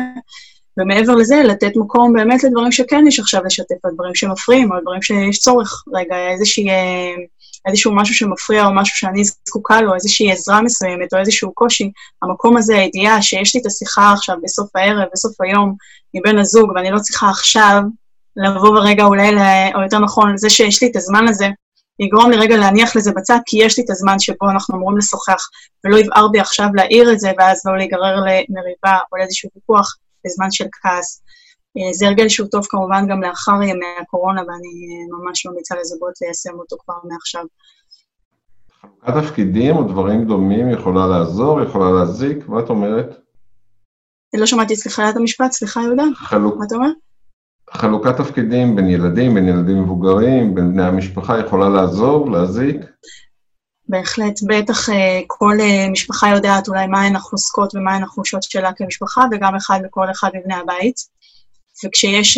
ומעבר לזה, לתת מקום באמת לדברים שכן יש עכשיו לשתף, על שמפריעים, או על שיש צורך. רגע, איזושהי, איזשהו משהו שמפריע, או משהו שאני זקוקה לו, איזושהי עזרה מסוימת, או איזשהו קושי. המקום הזה, הידיעה שיש לי את השיחה עכשיו בסוף הערב, בסוף היום, מבן הזוג, ואני לא צריכה עכשיו לבוא ורגע אולי, או יותר נכון, זה שיש לי את הזמן הזה, יגרום לי רגע להניח לזה בצד, כי יש לי את הזמן שבו אנחנו אמורים לשוחח, ולא יבער בי עכשיו להעיר את זה, ואז לא להיגרר למריבה או לאיזשהו ויכוח בזמן של כעס. זה הרגל שהוא טוב כמובן גם לאחר ימי הקורונה, ואני ממש ממליצה לזוגות ליישם אותו כבר מעכשיו. חלוקת תפקידים או דברים דומים יכולה לעזור, יכולה להזיק, מה את אומרת? לא שמעתי, סליחה, את המשפט, סליחה, יהודה? חלוק... מה אתה אומר? חלוקת תפקידים בין ילדים, בין ילדים מבוגרים, בין בני המשפחה, יכולה לעזור, להזיק? בהחלט, בטח כל משפחה יודעת אולי מהן החוזקות ומהן החולשות שלה כמשפחה, וגם אחד לכל אחד מבני הבית. וכשיש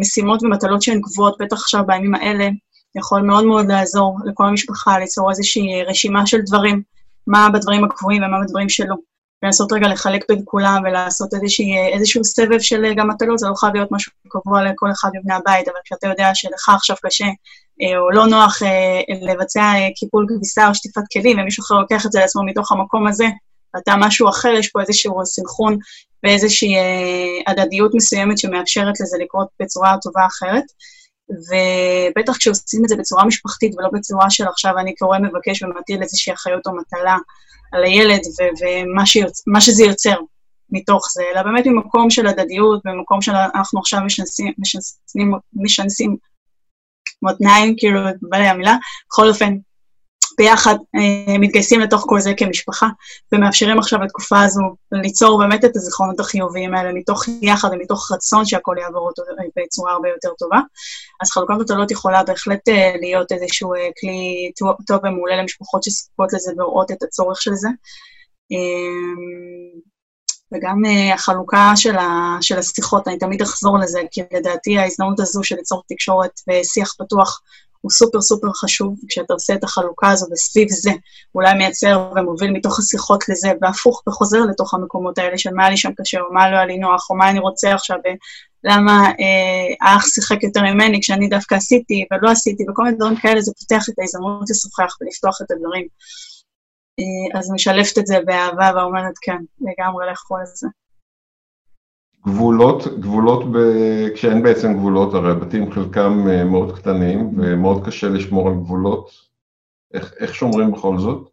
משימות ומטלות שהן גבוהות, בטח עכשיו בימים האלה, יכול מאוד מאוד לעזור לכל המשפחה ליצור איזושהי רשימה של דברים, מה בדברים הקבועים ומה בדברים שלא. ולנסות רגע לחלק בין כולם ולעשות איזושהי, איזשהו סבב של גם מטלות, זה לא חייב להיות משהו קבוע לכל אחד מבני הבית, אבל כשאתה יודע שלך עכשיו קשה, או לא נוח לבצע קיפול כביסה או שטיפת כלים, ומישהו אחר לוקח את זה לעצמו מתוך המקום הזה, ואתה משהו אחר, יש פה איזשהו סנכרון ואיזושהי הדדיות מסוימת שמאפשרת לזה לקרות בצורה טובה אחרת. ובטח כשעושים את זה בצורה משפחתית ולא בצורה של עכשיו אני קורא מבקש ומטיל איזושהי אחריות או מטלה על הילד ומה שיוצ... שזה יוצר מתוך זה, אלא באמת ממקום של הדדיות, במקום של אנחנו עכשיו משנסים, משנסים, משנסים מותניים, כאילו, בא לי המילה, בכל אופן, ביחד אה, מתגייסים לתוך כל זה כמשפחה, ומאפשרים עכשיו לתקופה הזו ליצור באמת את הזיכרונות החיוביים האלה מתוך יחד ומתוך רצון שהכל יעבור אותו בצורה הרבה יותר טובה. אז חלוקת מטלות יכולה בהחלט אה, להיות איזשהו אה, כלי טוב ומעולה למשפחות שזקוקות לזה ורואות את הצורך של זה. וגם uh, החלוקה של, ה, של השיחות, אני תמיד אחזור לזה, כי לדעתי ההזדמנות הזו של ליצור תקשורת ושיח פתוח הוא סופר סופר חשוב, כשאתה עושה את החלוקה הזו וסביב זה, אולי מייצר ומוביל מתוך השיחות לזה, והפוך, וחוזר לתוך המקומות האלה של מה לי שם קשה, או מה לא היה לי נוח, או מה אני רוצה עכשיו, ולמה אה, האח שיחק יותר ממני כשאני דווקא עשיתי ולא עשיתי, וכל מיני דברים כאלה, זה פותח את ההזדמנות לשוחח ולפתוח את הדברים. אה, אז משלפת את זה באהבה ואומרת, כן, לגמרי לכו על זה. גבולות, גבולות ב... כשאין בעצם גבולות, הרי הבתים חלקם אה, מאוד קטנים ומאוד קשה לשמור על גבולות. איך, איך שומרים בכל זאת?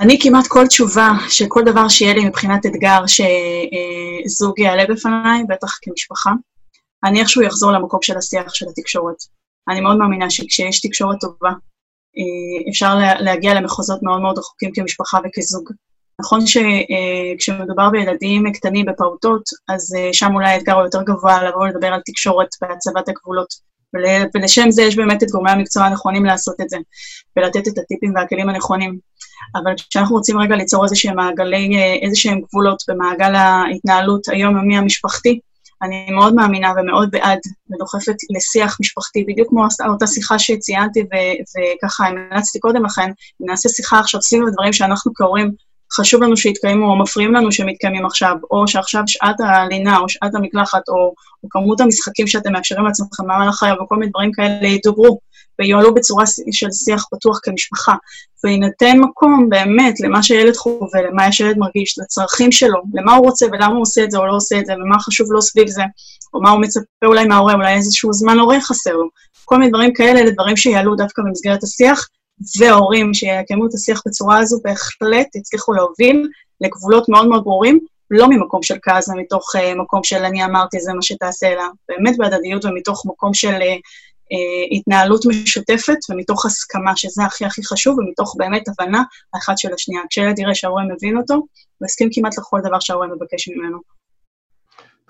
אני כמעט כל תשובה של כל דבר שיהיה לי מבחינת אתגר שזוג יעלה בפניי, בטח כמשפחה, אני איכשהו אחזור למקום של השיח של התקשורת. אני מאוד מאמינה שכשיש תקשורת טובה, אה, אפשר להגיע למחוזות מאוד מאוד רחוקים כמשפחה וכזוג. נכון שכשמדובר אה, בילדים קטנים, בפעוטות, אז אה, שם אולי האתגר הוא יותר גבוה לבוא ולדבר על תקשורת והצבת הגבולות. ולשם זה יש באמת את גורמי המקצוע הנכונים לעשות את זה, ולתת את הטיפים והכלים הנכונים. אבל כשאנחנו רוצים רגע ליצור איזה שהם מעגלי, אה, איזה שהם גבולות במעגל ההתנהלות היומיומי המשפחתי, אני מאוד מאמינה ומאוד בעד ודוחפת לשיח משפחתי, בדיוק כמו אותה שיחה שציינתי וככה המלצתי קודם לכן, נעשה שיחה עכשיו סביב הדברים שאנחנו כהורים חשוב לנו שיתקיימו, או מפריעים לנו שמתקיימים עכשיו, או שעכשיו שעת הלינה, או שעת המקלחת, או, או כמות המשחקים שאתם מאפשרים לעצמכם במהלך היום, וכל מיני דברים כאלה ידוברו ויועלו בצורה של שיח פתוח כמשפחה, ויינתן מקום באמת למה שילד חווה, למה שילד מרגיש, לצרכים שלו, למה הוא רוצה ולמה הוא עושה את זה או לא עושה את זה, ומה חשוב לו סביב זה, או מה הוא מצפה אולי מההורה, אולי איזשהו זמן הורה חסר לו. כל מיני דברים כאלה, אלה דברים שיעלו דווקא במסגרת השיח, וההורים שיקיימו את השיח בצורה הזו, בהחלט יצליחו להוביל לגבולות מאוד מאוד ברורים, לא ממקום של כעס ומתוך uh, מקום של אני אמרתי זה מה שתעשה, אלא באמת בהדדיות ומתוך מקום של uh, uh, התנהלות משותפת ומתוך הסכמה, שזה הכי הכי חשוב, ומתוך באמת הבנה האחד של השנייה. כשילד יראה שההורה מבין אותו, הוא יסכים כמעט לכל דבר שההורה מבקש ממנו.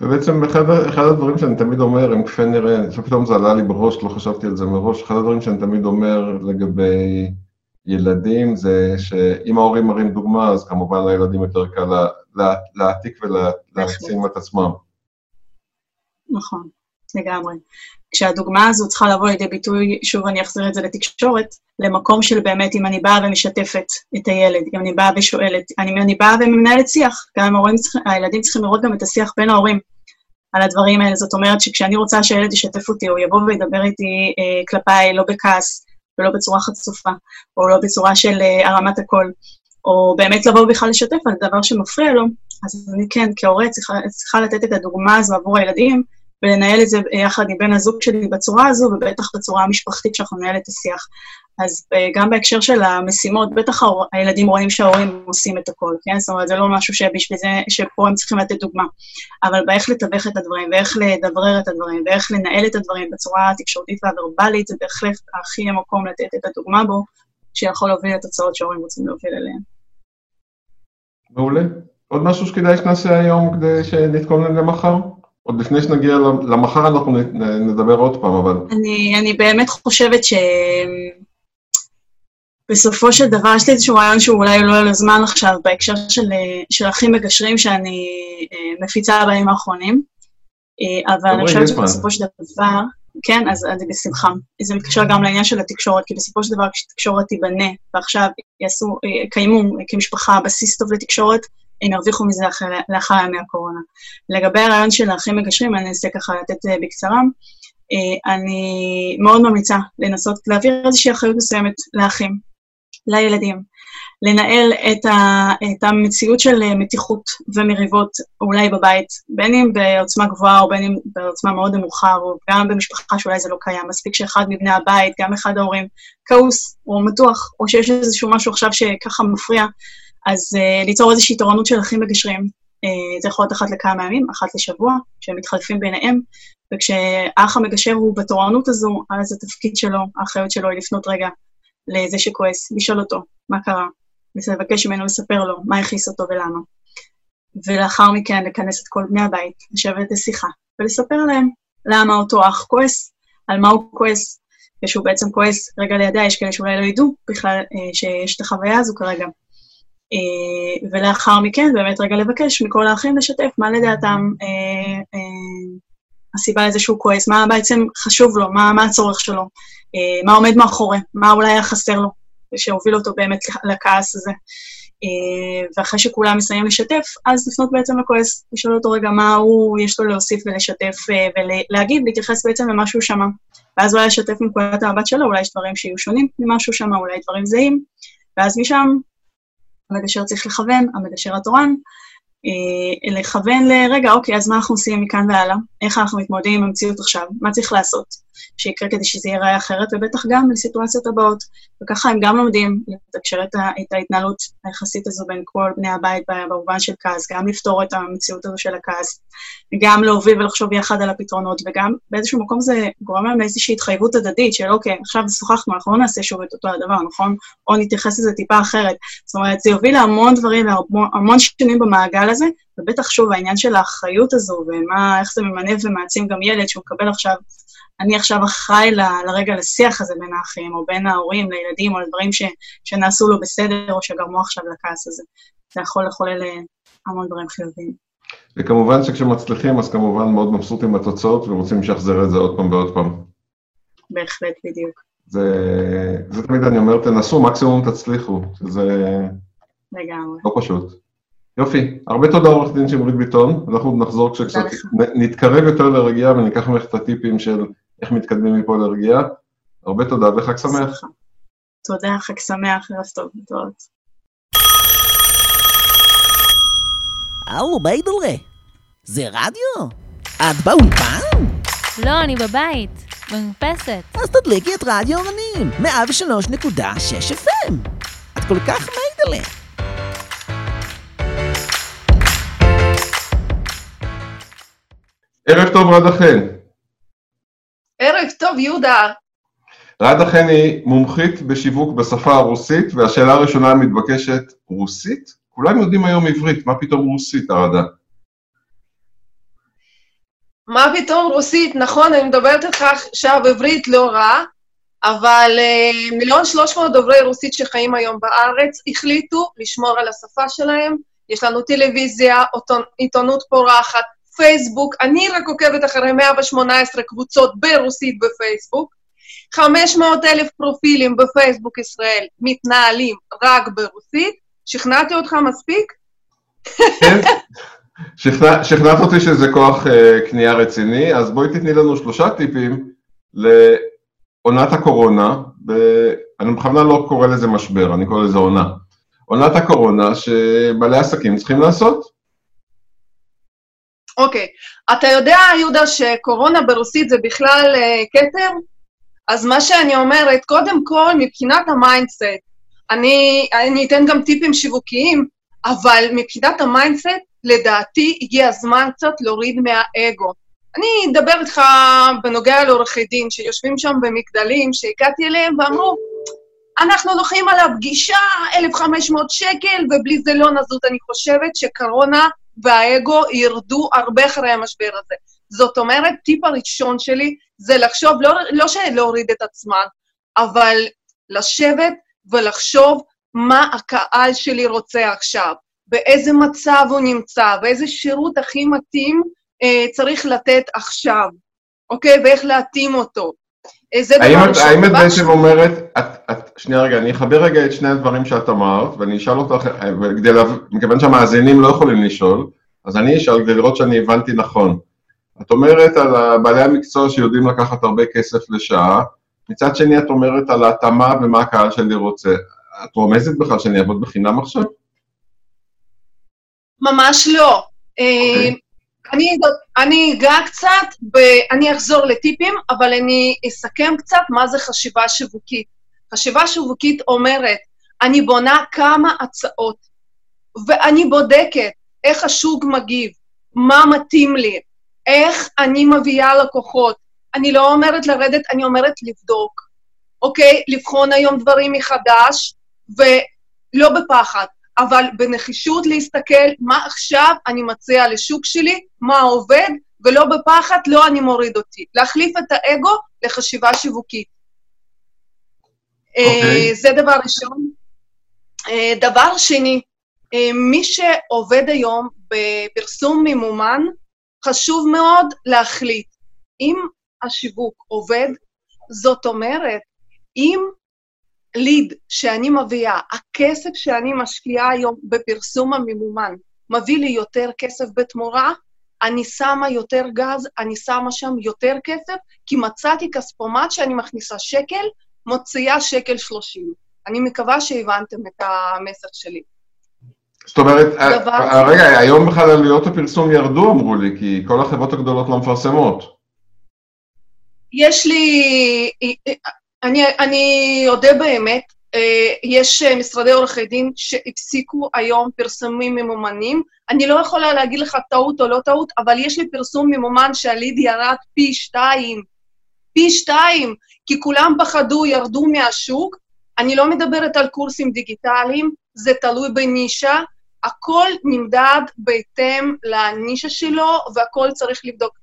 ובעצם אחד, אחד הדברים שאני תמיד אומר, אם כפי נראה, פתאום זה עלה לי בראש, לא חשבתי על זה מראש, אחד הדברים שאני תמיד אומר לגבי ילדים זה שאם ההורים מראים דוגמה, אז כמובן לילדים יותר קל לה, לה, להעתיק ולהעצים את עצמם. נכון, לגמרי. כשהדוגמה הזו צריכה לבוא לידי ביטוי, שוב אני אחזיר את זה לתקשורת, למקום של באמת, אם אני באה ומשתפת את הילד, אם אני באה ושואלת, אם אני באה ומנהלת שיח, גם ההורים, הילדים צריכים לראות גם את השיח בין ההורים על הדברים האלה. זאת אומרת שכשאני רוצה שהילד ישתף אותי, או יבוא וידבר איתי אה, כלפיי, לא בכעס, ולא בצורה חצופה, או לא בצורה של אה, הרמת הקול, או באמת לבוא בכלל לשתף על דבר שמפריע לו, אז אני כן, כהורה צריכה, צריכה לתת את הדוגמה הזו עבור הילדים, ולנהל את זה יחד עם בן הזוג שלי בצורה הזו, ובטח בצורה המשפחתית שאנחנו ננהל את השיח. אז אה, גם בהקשר של המשימות, בטח הילדים רואים שההורים עושים את הכל, כן? זאת אומרת, זה לא משהו שבשביל זה, שפה הם צריכים לתת דוגמה. אבל באיך לתווך את הדברים, ואיך לדברר את הדברים, ואיך לנהל את הדברים בצורה התקשורתית והוורבלית, זה בהחלט הכי המקום לתת את הדוגמה בו, שיכול להוביל לתוצאות שההורים רוצים להוביל אליהן. מעולה. עוד משהו שכדאי שנעשה היום כדי שנתכונן למחר? עוד לפני שנגיע למחר אנחנו נדבר עוד פעם, אבל... אני, אני באמת חושבת שבסופו של דבר יש לי איזשהו רעיון שהוא אולי לא על הזמן עכשיו, בהקשר של, של אחים מגשרים שאני אה, מפיצה בימים האחרונים, אה, אבל אני חושבת שבסופו של דבר, כן, אז אני בשמחה. זה מתקשר גם לעניין של התקשורת, כי בסופו של דבר כשתקשורת תיבנה, ועכשיו יעשו, אה, קיימו כמשפחה בסיס טוב לתקשורת, הם ירוויחו מזה אחר, לאחר ימי הקורונה. לגבי הרעיון של האחים מגשרים, אני אנסה ככה לתת uh, בקצרה. Uh, אני מאוד ממליצה לנסות להעביר איזושהי אחריות מסוימת לאחים, לילדים, לנהל את, ה, את המציאות של uh, מתיחות ומריבות אולי בבית, בין אם בעוצמה גבוהה או בין אם בעוצמה מאוד נמוכה, או גם במשפחה שאולי זה לא קיים. מספיק שאחד מבני הבית, גם אחד ההורים, כעוס או מתוח, או שיש איזשהו משהו עכשיו שככה מפריע. אז uh, ליצור איזושהי תורנות של אחים מגשרים. Uh, זה יכול להיות אחת לכמה ימים, אחת לשבוע, כשהם מתחלפים ביניהם, וכשהאח המגשר הוא בתורנות הזו, אז התפקיד שלו, האחריות שלו היא לפנות רגע לזה שכועס, לשאול אותו מה קרה, לבקש ממנו לספר לו מה הכעיס אותו ולמה. ולאחר מכן לכנס את כל בני הבית, לשבת לשיחה, ולספר להם למה אותו אח כועס, על מה הוא כועס, ושהוא בעצם כועס רגע לידיה, יש כאלה שאולי לא ידעו בכלל אה, שיש את החוויה הזו כרגע. אה, ולאחר מכן באמת רגע לבקש מכל האחים לשתף מה לדעתם אה, אה, הסיבה לזה שהוא כועס, מה בעצם חשוב לו, מה, מה הצורך שלו, מה עומד מאחורי, מה אולי היה חסר לו, שהוביל אותו באמת לכעס הזה. ואחרי שכולם מסיימים לשתף, אז לפנות בעצם לכועס, לשאול אותו רגע מה הוא, יש לו להוסיף ולשתף ולהגיב, להתייחס בעצם למה שהוא שמע. ואז אולי לשתף מנקודת המבט שלו, אולי יש דברים שיהיו שונים ממה שהוא שמע, אולי דברים זהים, ואז משם המגשר צריך לכוון, המגשר התורן, אה, לכוון לרגע, אוקיי, אז מה אנחנו עושים מכאן והלאה? איך אנחנו מתמודדים עם המציאות עכשיו? מה צריך לעשות? שיקרה כדי שזה ייראה אחרת, ובטח גם לסיטואציות הבאות. וככה הם גם לומדים לתקשר את, את ההתנהלות היחסית הזו בין כל בני הבית במובן של כעס, גם לפתור את המציאות הזו של הכעס, גם להוביל ולחשוב יחד על הפתרונות, וגם באיזשהו מקום זה גורם להם לאיזושהי התחייבות הדדית של אוקיי, עכשיו שוחחנו, אנחנו לא נעשה שוב את אותו הדבר, נכון? או נתייחס לזה טיפה אחרת. זאת אומרת, זה יוביל להמון דברים, להמון שינויים במעגל הזה, ובטח שוב, העניין של האחריות הזו, ואיך זה ממנף ומעצים גם ילד שהוא מקבל עכשיו אני עכשיו אחראי ל, לרגע לשיח הזה בין האחים, או בין ההורים לילדים, או לדברים ש, שנעשו לו בסדר, או שגרמו עכשיו לכעס הזה. זה יכול לחולל אה, המון דברים חיוביים. וכמובן שכשמצליחים, אז כמובן מאוד מבסוטים בתוצאות, ורוצים לשחזר את זה עוד פעם ועוד פעם. בהחלט, בדיוק. זה, זה תמיד אני אומר, תנסו, מקסימום תצליחו, שזה לגמרי. לא פשוט. יופי, הרבה תודה עורך דין שמרית ביטון, אנחנו נחזור כשקצת נתקרב יותר לרגיעה וניקח ממך את הטיפים של איך מתקדמים מפה לרגיעה. הרבה תודה וחג שמח. תודה, חג שמח, ערב טוב, להתראות. הלו, ביידלרה, זה רדיו? את באולפן? לא, אני בבית, במרפסת. אז תדליקי את רדיו אורנים, 103.6 FM. את כל כך מיידלה. ערב טוב, רדה חן. ערב טוב, יהודה. רדה חן היא מומחית בשיווק בשפה הרוסית, והשאלה הראשונה המתבקשת, רוסית? כולם יודעים היום עברית, מה פתאום רוסית, רדה? מה פתאום רוסית? נכון, אני מדברת איתך עכשיו עברית לא רע, אבל uh, מיליון שלוש מאות דוברי רוסית שחיים היום בארץ החליטו לשמור על השפה שלהם. יש לנו טלוויזיה, עיתונות פורחת, פייסבוק, אני רק עוקבת אחרי 118 קבוצות ברוסית בפייסבוק, 500 אלף פרופילים בפייסבוק ישראל מתנהלים רק ברוסית. שכנעתי אותך מספיק? כן, שכנע, שכנעת אותי שזה כוח uh, קנייה רציני, אז בואי תתני לנו שלושה טיפים לעונת הקורונה, ב... אני בכוונה לא קורא לזה משבר, אני קורא לזה עונה. עונת הקורונה שבעלי עסקים צריכים לעשות. אוקיי. אתה יודע, יהודה, שקורונה ברוסית זה בכלל אה, כתר? אז מה שאני אומרת, קודם כל, מבחינת ה mindset, אני, אני אתן גם טיפים שיווקיים, אבל מבחינת ה mindset, לדעתי הגיע הזמן קצת להוריד מהאגו. אני אדבר איתך בנוגע לעורכי דין שיושבים שם במגדלים, שהגעתי אליהם ואמרו, אנחנו לוקחים על הפגישה 1,500 שקל, ובלי זה לא נזוז. אני חושבת שקורונה והאגו ירדו הרבה אחרי המשבר הזה. זאת אומרת, טיפ הראשון שלי זה לחשוב, לא, לא להוריד את עצמן, אבל לשבת ולחשוב מה הקהל שלי רוצה עכשיו, באיזה מצב הוא נמצא, ואיזה שירות הכי מתאים אה, צריך לתת עכשיו, אוקיי? ואיך להתאים אותו. אה, האם את, האם את בעצם אומרת, את, שנייה רגע, אני אחבר רגע את שני הדברים שאת אמרת, ואני אשאל אותך, וכדי לה, מכיוון שהמאזינים לא יכולים לשאול, אז אני אשאל כדי לראות שאני הבנתי נכון. את אומרת על בעלי המקצוע שיודעים לקחת הרבה כסף לשעה, מצד שני את אומרת על ההתאמה ומה הקהל שלי רוצה. את רומזת בכלל שאני אעבוד בחינם עכשיו? ממש לא. Okay. אוקיי. אה, אני, אני אגע קצת, ב, אני אחזור לטיפים, אבל אני אסכם קצת מה זה חשיבה שיווקית. חשיבה שיווקית אומרת, אני בונה כמה הצעות, ואני בודקת איך השוק מגיב, מה מתאים לי, איך אני מביאה לקוחות. אני לא אומרת לרדת, אני אומרת לבדוק, אוקיי? לבחון היום דברים מחדש, ולא בפחד. אבל בנחישות להסתכל מה עכשיו אני מציע לשוק שלי, מה עובד, ולא בפחד, לא אני מוריד אותי. להחליף את האגו לחשיבה שיווקית. Okay. אוקיי. אה, זה דבר ראשון. אה, דבר שני, אה, מי שעובד היום בפרסום ממומן, חשוב מאוד להחליט אם השיווק עובד, זאת אומרת, אם ליד שאני מביאה, הכסף שאני משקיעה היום בפרסום הממומן, מביא לי יותר כסף בתמורה, אני שמה יותר גז, אני שמה שם יותר כסף, כי מצאתי כספומט שאני מכניסה שקל, מוציאה שקל שלושים. אני מקווה שהבנתם את המסר שלי. זאת אומרת, דבר אה, רגע, היום בכלל עלויות הפרסום ירדו, אמרו לי, כי כל החברות הגדולות לא מפרסמות. יש לי, אני, אני אודה באמת, אה, יש משרדי עורכי דין שהפסיקו היום פרסומים ממומנים. אני לא יכולה להגיד לך טעות או לא טעות, אבל יש לי פרסום ממומן שהליד ירד פי שתיים. פי שתיים, כי כולם פחדו, ירדו מהשוק. אני לא מדברת על קורסים דיגיטליים, זה תלוי בנישה. הכל נמדד בהתאם לנישה שלו, והכל צריך לבדוק.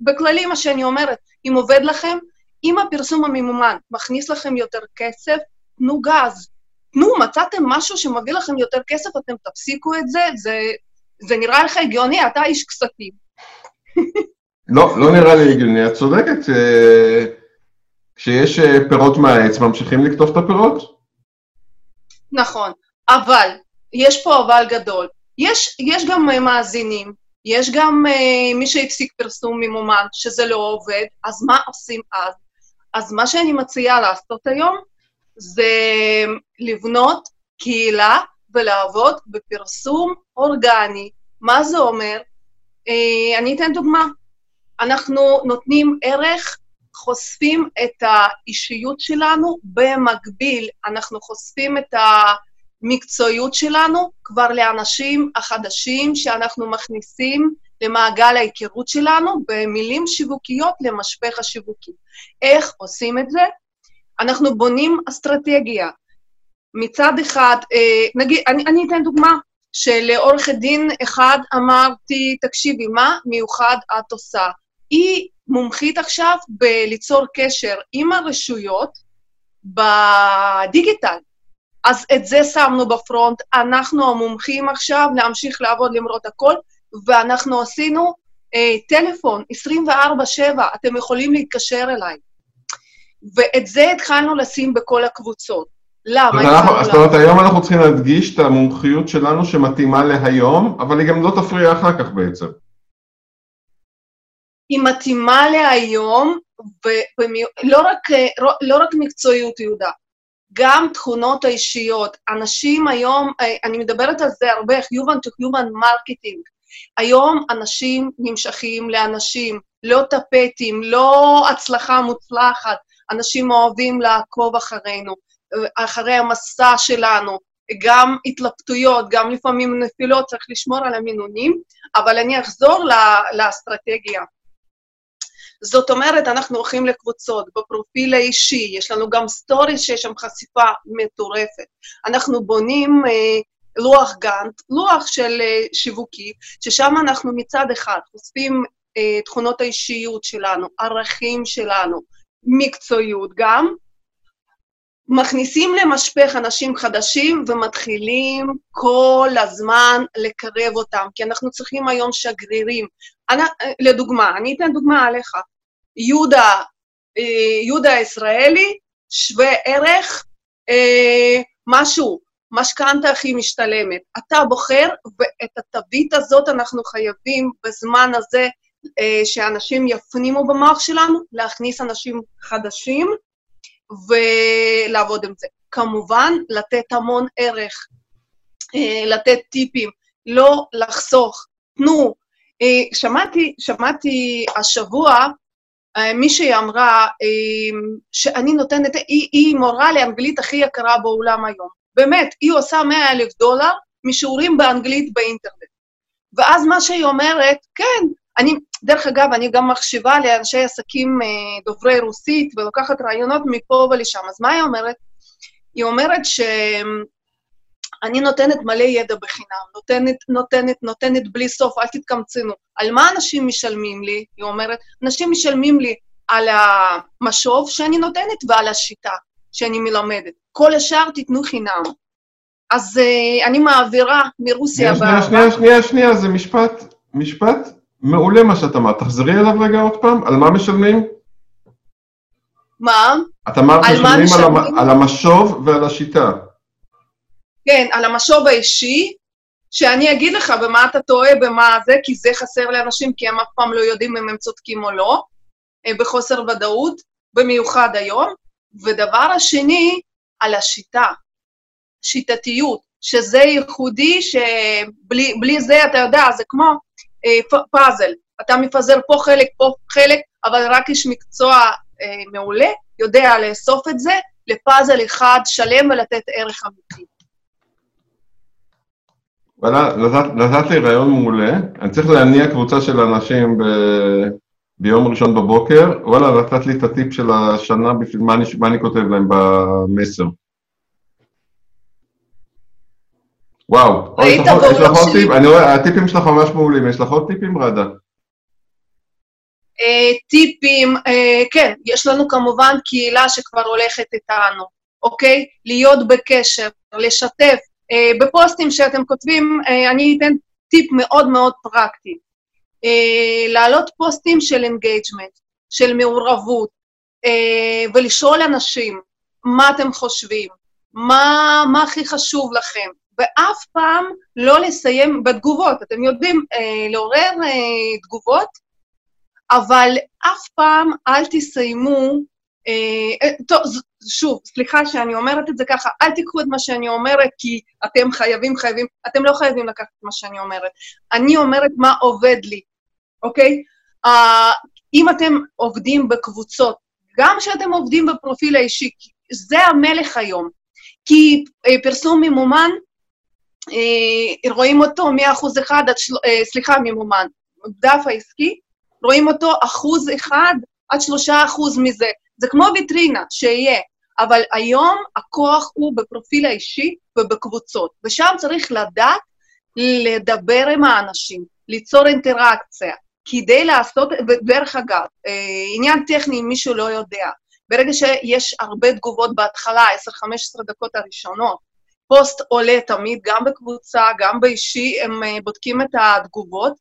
בכללי, מה שאני אומרת, אם עובד לכם, אם הפרסום הממומן מכניס לכם יותר כסף, תנו גז. תנו, מצאתם משהו שמביא לכם יותר כסף, אתם תפסיקו את זה, זה, זה נראה לך הגיוני, אתה איש כספים. (laughs) לא, לא נראה לי הגיוני, את צודקת. אה, כשיש אה, פירות מהעץ, ממשיכים לקטוף את הפירות? נכון, אבל, יש פה אבל גדול. יש, יש גם אה, מאזינים, יש גם uh, מי שהפסיק פרסום ממומן, שזה לא עובד, אז מה עושים אז? אז מה שאני מציעה לעשות היום זה לבנות קהילה ולעבוד בפרסום אורגני. מה זה אומר? Uh, אני אתן דוגמה. אנחנו נותנים ערך, חושפים את האישיות שלנו, במקביל אנחנו חושפים את המקצועיות שלנו כבר לאנשים החדשים שאנחנו מכניסים למעגל ההיכרות שלנו במילים שיווקיות למשפך השיווקי. איך עושים את זה? אנחנו בונים אסטרטגיה. מצד אחד, אה, נגיד, אני, אני אתן דוגמה, שלעורכת דין אחד אמרתי, תקשיבי, מה מיוחד את עושה? היא מומחית עכשיו בליצור קשר עם הרשויות בדיגיטל. אז את זה שמנו בפרונט, אנחנו המומחים עכשיו להמשיך לעבוד למרות הכל, ואנחנו עשינו אה, טלפון 24/7, אתם יכולים להתקשר אליי. ואת זה התחלנו לשים בכל הקבוצות. למה? זאת אומרת, היום אנחנו צריכים להדגיש את המומחיות שלנו שמתאימה להיום, אבל היא גם לא תפריע אחר כך בעצם. היא מתאימה להיום, ולא רק, לא רק מקצועיות, יהודה, גם תכונות האישיות. אנשים היום, אני מדברת על זה הרבה, Human to Human Marketing. היום אנשים נמשכים לאנשים, לא טפטים, לא הצלחה מוצלחת, אנשים אוהבים לעקוב אחרינו, אחרי המסע שלנו, גם התלבטויות, גם לפעמים נפילות, צריך לשמור על המינונים, אבל אני אחזור לאסטרטגיה. זאת אומרת, אנחנו הולכים לקבוצות, בפרופיל האישי, יש לנו גם סטורי שיש שם חשיפה מטורפת. אנחנו בונים אה, לוח גאנט, לוח של אה, שיווקי, ששם אנחנו מצד אחד חושפים אה, תכונות האישיות שלנו, ערכים שלנו, מקצועיות גם, מכניסים למשפך אנשים חדשים ומתחילים כל הזמן לקרב אותם, כי אנחנו צריכים היום שגרירים. אני, לדוגמה, אני אתן דוגמה עליך. יהודה, אה, יהודה הישראלי, שווה ערך אה, משהו, משכנתה הכי משתלמת. אתה בוחר, ואת התווית הזאת אנחנו חייבים בזמן הזה אה, שאנשים יפנימו במוח שלנו, להכניס אנשים חדשים ולעבוד עם זה. כמובן, לתת המון ערך, אה, לתת טיפים, לא לחסוך. תנו, אה, שמעתי, שמעתי השבוע מישהי אמרה שאני נותנת, היא, היא מורה לאנגלית הכי יקרה בעולם היום. באמת, היא עושה 100 אלף דולר משיעורים באנגלית באינטרנט. ואז מה שהיא אומרת, כן, אני, דרך אגב, אני גם מחשיבה לאנשי עסקים אה, דוברי רוסית ולוקחת רעיונות מפה ולשם. אז מה היא אומרת? היא אומרת שאני נותנת מלא ידע בחינם, נותנת, נותנת, נותנת בלי סוף, אל תתקמצנו. על מה אנשים משלמים לי? היא אומרת, אנשים משלמים לי על המשוב שאני נותנת ועל השיטה שאני מלמדת. כל השאר תיתנו חינם. אז uh, אני מעבירה מרוסיה... שנייה, שנייה, שנייה, שנייה, זה משפט, משפט מעולה מה שאת אמרת. תחזרי אליו רגע עוד פעם, על מה משלמים? מה? את אמרת על משלמים על? המ... על המשוב ועל השיטה. כן, על המשוב האישי, שאני אגיד לך במה אתה טועה, במה זה, כי זה חסר לאנשים, כי הם אף פעם לא יודעים אם הם צודקים או לא, אה, בחוסר ודאות, במיוחד היום. ודבר השני, על השיטה, שיטתיות, שזה ייחודי, שבלי בלי זה, אתה יודע, זה כמו פאזל. אתה מפזר פה חלק, פה חלק, אבל רק איש מקצוע אה, מעולה יודע לאסוף את זה לפאזל אחד שלם ולתת ערך אמיתי. וואלה, נתת לי רעיון מעולה. אני צריך להניע קבוצה של אנשים ב... ביום ראשון בבוקר. וואלה, נתת לי את הטיפ של השנה, בשביל מה אני, מה אני כותב להם במסר. וואו, יש לך עוד-? טיפ? אני רואה, הטיפים שלך ממש מעולים. יש לך עוד טיפים, רדה? אה, טיפים, אה, כן, יש לנו כמובן קהילה שכבר הולכת איתנו, אוקיי? להיות בקשר, לשתף. אה, בפוסטים שאתם כותבים, אני אתן טיפ מאוד מאוד פרקטי. להעלות פוסטים של engagement, של מעורבות, ולשאול אנשים מה אתם חושבים, מה, מה הכי חשוב לכם, ואף פעם לא לסיים בתגובות. אתם יודעים, אה, לעורר אה, תגובות, אבל אף פעם אל תסיימו, אה, אה, טוב, שוב, סליחה שאני אומרת את זה ככה, אל תיקחו את מה שאני אומרת כי אתם חייבים, חייבים, אתם לא חייבים לקחת את מה שאני אומרת. אני אומרת מה עובד לי, אוקיי? אה, אם אתם עובדים בקבוצות, גם כשאתם עובדים בפרופיל האישי, זה המלך היום. כי אה, פרסום ממומן, רואים אותו מ-1% אחד עד. אה, סליחה, ממומן, דף העסקי, רואים אותו אחוז אחד עד שלושה אחוז מזה. זה כמו ויטרינה, שיהיה. אבל היום הכוח הוא בפרופיל האישי ובקבוצות, ושם צריך לדעת לדבר עם האנשים, ליצור אינטראקציה, כדי לעשות, ודרך אגב, אה, עניין טכני, אם מישהו לא יודע, ברגע שיש הרבה תגובות בהתחלה, 10-15 דקות הראשונות, פוסט עולה תמיד, גם בקבוצה, גם באישי, הם אה, בודקים את התגובות,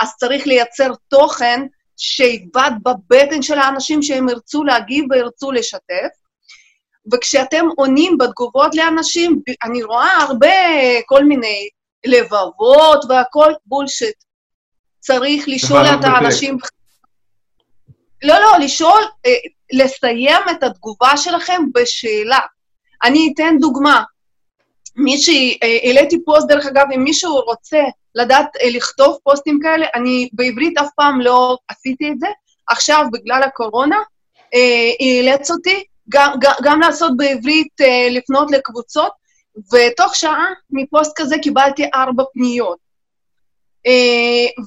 אז צריך לייצר תוכן שיבעט בבטן של האנשים שהם ירצו להגיב וירצו לשתף. וכשאתם עונים בתגובות לאנשים, אני רואה הרבה כל מיני לבבות והכל בולשיט. צריך לשאול לענות את בטקסט. האנשים... לא, לא, לשאול, אה, לסיים את התגובה שלכם בשאלה. אני אתן דוגמה. אה, העליתי פוסט, דרך אגב, אם מישהו רוצה לדעת אה, לכתוב פוסטים כאלה, אני בעברית אף פעם לא עשיתי את זה. עכשיו, בגלל הקורונה, אה, אילץ אותי גם, גם, גם לעשות בעברית, לפנות לקבוצות, ותוך שעה מפוסט כזה קיבלתי ארבע פניות.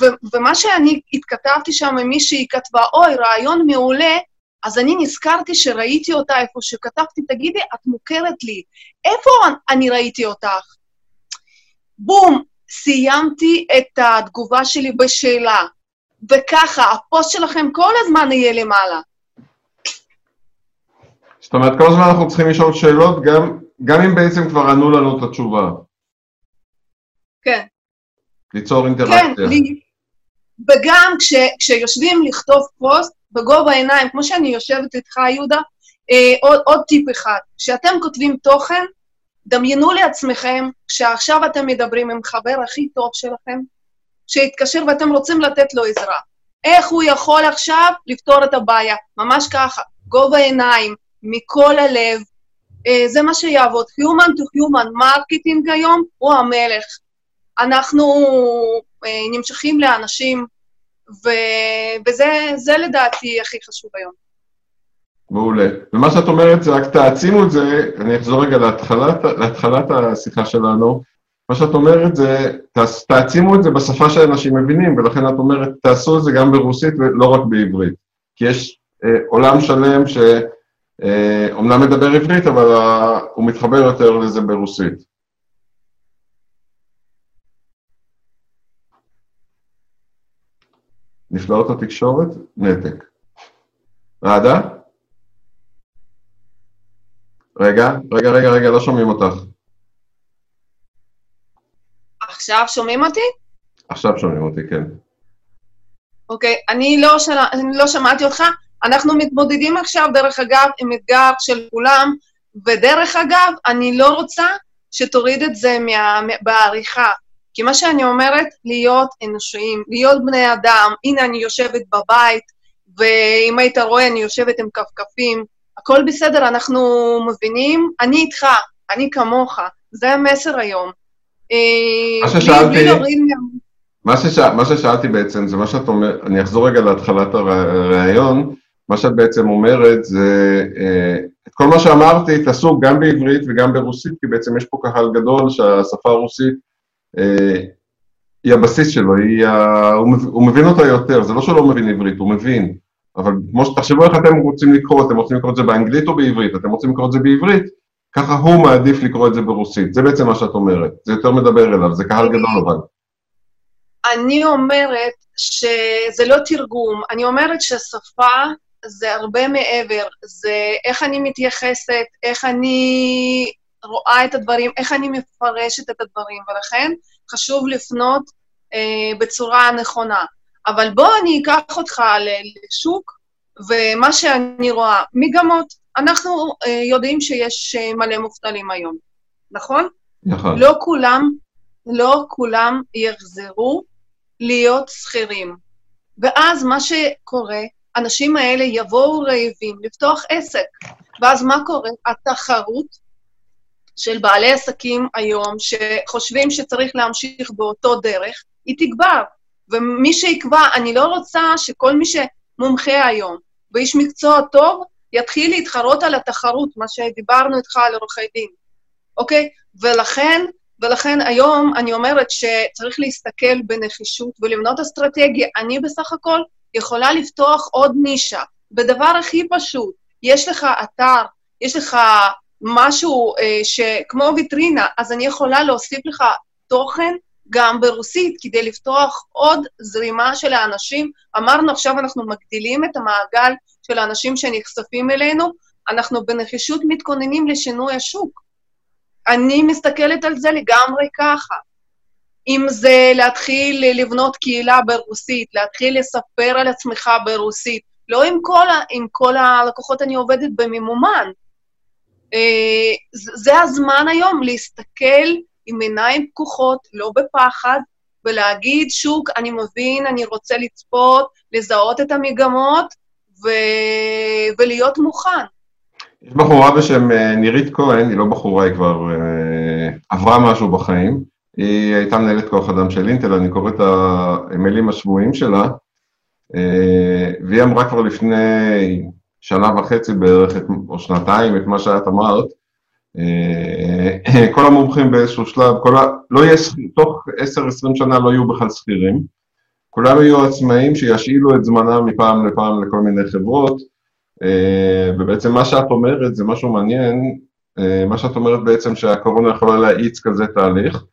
ו- ומה שאני התכתבתי שם מישהי כתבה, אוי, רעיון מעולה, אז אני נזכרתי שראיתי אותה איפה שכתבתי, תגידי, את מוכרת לי, איפה אני ראיתי אותך? בום, סיימתי את התגובה שלי בשאלה, וככה, הפוסט שלכם כל הזמן יהיה למעלה. זאת אומרת, כל הזמן אנחנו צריכים לשאול שאלות, גם, גם אם בעצם כבר ענו לנו את התשובה. כן. ליצור כן, אינטראקציה. לי. וגם כש, כשיושבים לכתוב פוסט בגובה העיניים, כמו שאני יושבת איתך, יהודה, אה, עוד, עוד טיפ אחד, כשאתם כותבים תוכן, דמיינו לעצמכם שעכשיו אתם מדברים עם חבר הכי טוב שלכם, שהתקשר ואתם רוצים לתת לו עזרה. איך הוא יכול עכשיו לפתור את הבעיה? ממש ככה, גובה העיניים, מכל הלב, אה, זה מה שיעבוד. Human to Human marketing היום הוא המלך. אנחנו נמשכים לאנשים, ו... וזה זה לדעתי הכי חשוב היום. מעולה. ומה שאת אומרת זה רק תעצימו את זה, אני אחזור רגע להתחלת, להתחלת השיחה שלנו, מה שאת אומרת זה, תעצימו את זה בשפה שאנשים מבינים, ולכן את אומרת, תעשו את זה גם ברוסית ולא רק בעברית. כי יש אה, עולם שלם שאומנם מדבר עברית, אבל אה, הוא מתחבר יותר לזה ברוסית. נפלאות התקשורת, נתק. רעדה? רגע, רגע, רגע, רגע, לא שומעים אותך. עכשיו שומעים אותי? עכשיו שומעים אותי, כן. אוקיי? אני לא, של... אני לא שמעתי אותך. אנחנו מתמודדים עכשיו, דרך אגב, עם אתגר של כולם, ודרך אגב, אני לא רוצה שתוריד את זה מה... בעריכה. כי מה שאני אומרת, להיות אנושיים, להיות בני אדם. הנה, אני יושבת בבית, ואם היית רואה, אני יושבת עם כפכפים. הכל בסדר, אנחנו מבינים, אני איתך, אני כמוך. זה המסר היום. מה ששאלתי, מה, ששאל, מה ששאלתי בעצם זה מה שאת אומרת, אני אחזור רגע להתחלת הראיון, מה שאת בעצם אומרת זה, את כל מה שאמרתי תעשו גם בעברית וגם ברוסית, כי בעצם יש פה קהל גדול שהשפה הרוסית היא הבסיס שלו, היא ה... הוא מבין אותה יותר, זה לא שהוא לא מבין עברית, הוא מבין, אבל כמו שתחשבו איך אתם רוצים לקרוא, אתם רוצים לקרוא את זה באנגלית או בעברית, אתם רוצים לקרוא את זה בעברית, ככה הוא מעדיף לקרוא את זה ברוסית. זה בעצם מה שאת אומרת. זה יותר מדבר אליו, זה קהל גדול אבל. אני אומרת שזה לא תרגום, אני אומרת ששפה זה הרבה מעבר, זה איך אני מתייחסת, איך אני רואה את הדברים, איך אני מפרשת את הדברים, ולכן חשוב לפנות אה, בצורה נכונה. אבל בוא אני אקח אותך לשוק, ומה שאני רואה, מגמות. אנחנו uh, יודעים שיש uh, מלא מובטלים היום, נכון? נכון. לא כולם, לא כולם יחזרו להיות שכירים. ואז מה שקורה, האנשים האלה יבואו רעבים לפתוח עסק. ואז מה קורה? התחרות של בעלי עסקים היום, שחושבים שצריך להמשיך באותו דרך, היא תגבר. ומי שיקבע, אני לא רוצה שכל מי שמומחה היום ואיש מקצוע טוב, יתחיל להתחרות על התחרות, מה שדיברנו איתך על עורכי דין, אוקיי? ולכן, ולכן היום אני אומרת שצריך להסתכל בנחישות ולבנות אסטרטגיה. אני בסך הכל יכולה לפתוח עוד נישה, בדבר הכי פשוט. יש לך אתר, יש לך משהו אה, שכמו ויטרינה, אז אני יכולה להוסיף לך תוכן גם ברוסית, כדי לפתוח עוד זרימה של האנשים. אמרנו, עכשיו אנחנו מגדילים את המעגל של האנשים שנחשפים אלינו, אנחנו בנחישות מתכוננים לשינוי השוק. אני מסתכלת על זה לגמרי ככה. אם זה להתחיל לבנות קהילה ברוסית, להתחיל לספר על עצמך ברוסית, לא עם כל, ה, עם כל הלקוחות אני עובדת בממומן. אה, זה הזמן היום להסתכל עם עיניים פקוחות, לא בפחד, ולהגיד, שוק, אני מבין, אני רוצה לצפות, לזהות את המגמות ו... ולהיות מוכן. יש בחורה בשם אה, נירית כהן, היא לא בחורה, היא כבר אה, עברה משהו בחיים. היא הייתה מנהלת כוח אדם של אינטל, אני קורא את המיילים השבועיים שלה, והיא אמרה כבר לפני שנה וחצי בערך, או שנתיים, את מה שאת אמרת, אה, כל המומחים באיזשהו שלב, כל ה... לא יהיה, תוך 10-20 שנה לא יהיו בכלל שכירים, כולם יהיו עצמאים שישאילו את זמנם מפעם לפעם לכל מיני חברות, אה, ובעצם מה שאת אומרת זה משהו מעניין, אה, מה שאת אומרת בעצם שהקורונה יכולה להאיץ כזה תהליך,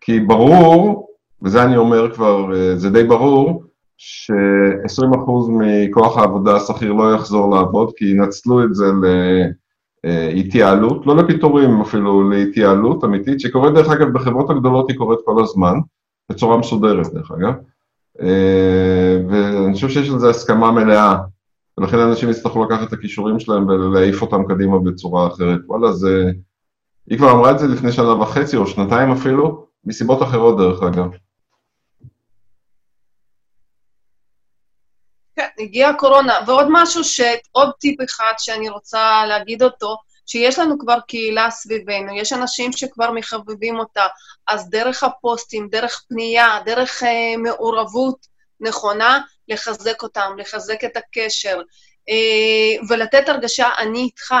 כי ברור, וזה אני אומר כבר, זה די ברור, ש-20% מכוח העבודה השכיר לא יחזור לעבוד, כי ינצלו את זה ל... התייעלות, לא לפיטורים אפילו, להתייעלות אמיתית, שקורית דרך אגב בחברות הגדולות היא קורית כל הזמן, בצורה מסודרת דרך אגב, אה, ואני חושב שיש על זה הסכמה מלאה, ולכן אנשים יצטרכו לקחת את הכישורים שלהם ולהעיף אותם קדימה בצורה אחרת. וואלה, זה... היא כבר אמרה את זה לפני שנה וחצי או שנתיים אפילו, מסיבות אחרות דרך אגב. כן, הגיעה הקורונה. ועוד משהו, ש... עוד טיפ אחד שאני רוצה להגיד אותו, שיש לנו כבר קהילה סביבנו, יש אנשים שכבר מחבבים אותה, אז דרך הפוסטים, דרך פנייה, דרך אה, מעורבות נכונה, לחזק אותם, לחזק את הקשר, אה, ולתת הרגשה, אני איתך.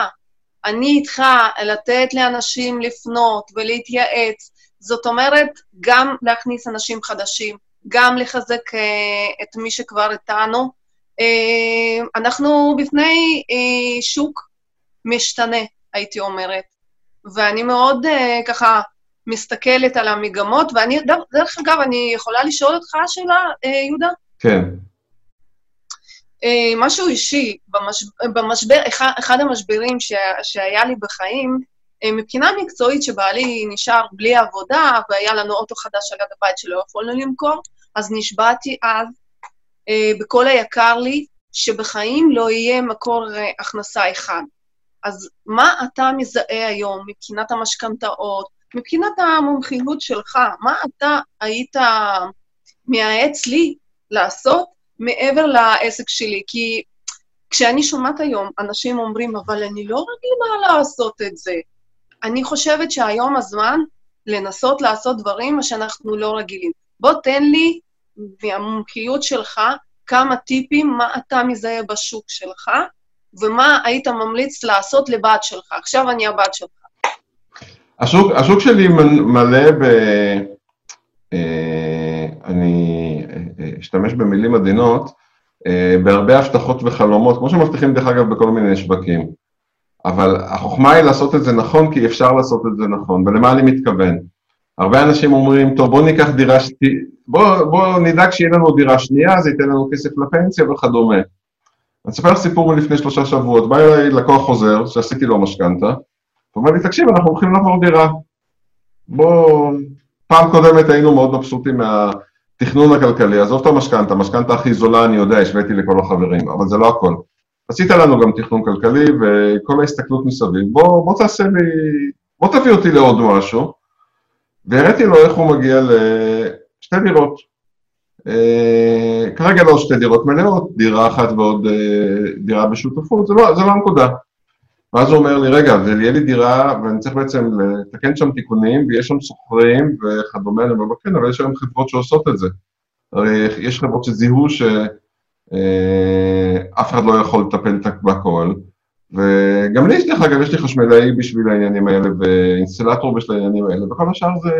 אני איתך, לתת לאנשים לפנות ולהתייעץ. זאת אומרת, גם להכניס אנשים חדשים, גם לחזק אה, את מי שכבר איתנו, אנחנו בפני אה, שוק משתנה, הייתי אומרת. ואני מאוד אה, ככה מסתכלת על המגמות, ואני, דרך אגב, אני יכולה לשאול אותך שאלה, יהודה? כן. משהו אישי, במשבר, אחד המשברים ש, שהיה לי בחיים, מבחינה מקצועית שבעלי נשאר בלי עבודה, והיה לנו אוטו חדש על יד הבית שלא יכולנו למכור, אז נשבעתי אז אה, בכל היקר לי, שבחיים לא יהיה מקור אה, הכנסה אחד. אז מה אתה מזהה היום מבחינת המשכנתאות, מבחינת המומחיות שלך? מה אתה היית מייעץ לי לעשות מעבר לעסק שלי? כי כשאני שומעת היום אנשים אומרים, אבל אני לא רגילה לעשות את זה. אני חושבת שהיום הזמן לנסות לעשות דברים שאנחנו לא רגילים. בוא תן לי, מהמומחיות שלך, כמה טיפים, מה אתה מזהה בשוק שלך, ומה היית ממליץ לעשות לבת שלך. עכשיו אני הבת שלך. השוק, השוק שלי מלא ב... אה, אני אה, אשתמש במילים עדינות, אה, בהרבה הבטחות וחלומות, כמו שמבטיחים דרך אגב בכל מיני שווקים. אבל החוכמה היא לעשות את זה נכון, כי אפשר לעשות את זה נכון. ולמה אני מתכוון? הרבה אנשים אומרים, טוב, בואו ניקח דירה, ש... בואו בוא נדאג שיהיה לנו דירה שנייה, זה ייתן לנו כסף לפנסיה וכדומה. אני אספר לך סיפור מלפני שלושה שבועות, בא אליי לקוח חוזר, שעשיתי לו משכנתה, הוא אומר לי, תקשיב, אנחנו הולכים לעבור דירה. בואו, פעם קודמת היינו מאוד מבסוטים מהתכנון הכלכלי, עזוב את המשכנתה, המשכנתה הכי זולה, אני יודע, השוויתי לכל החברים, אבל זה לא הכל. עשית לנו גם תכנון כלכלי וכל ההסתכלות מסביב, בוא, בוא תעשה לי, בוא תביא אותי לעוד משהו. והראיתי לו איך הוא מגיע לשתי דירות. אה, כרגע לא שתי דירות מלאות, דירה אחת ועוד אה, דירה בשותפות, זה לא, זה לא הנקודה. ואז הוא אומר לי, רגע, ויהיה לי דירה, ואני צריך בעצם לתקן שם תיקונים, ויש שם שוכרים וכדומה, אני אומר, כן, אבל יש היום חברות שעושות את זה. הרי יש חברות שזיהו ש... אה, אחד לא יכול לטפל בכל, וגם לי, דרך אגב, יש לי חשמלאי בשביל העניינים האלה, ואינסטלטור בשביל העניינים האלה, וכל השאר זה,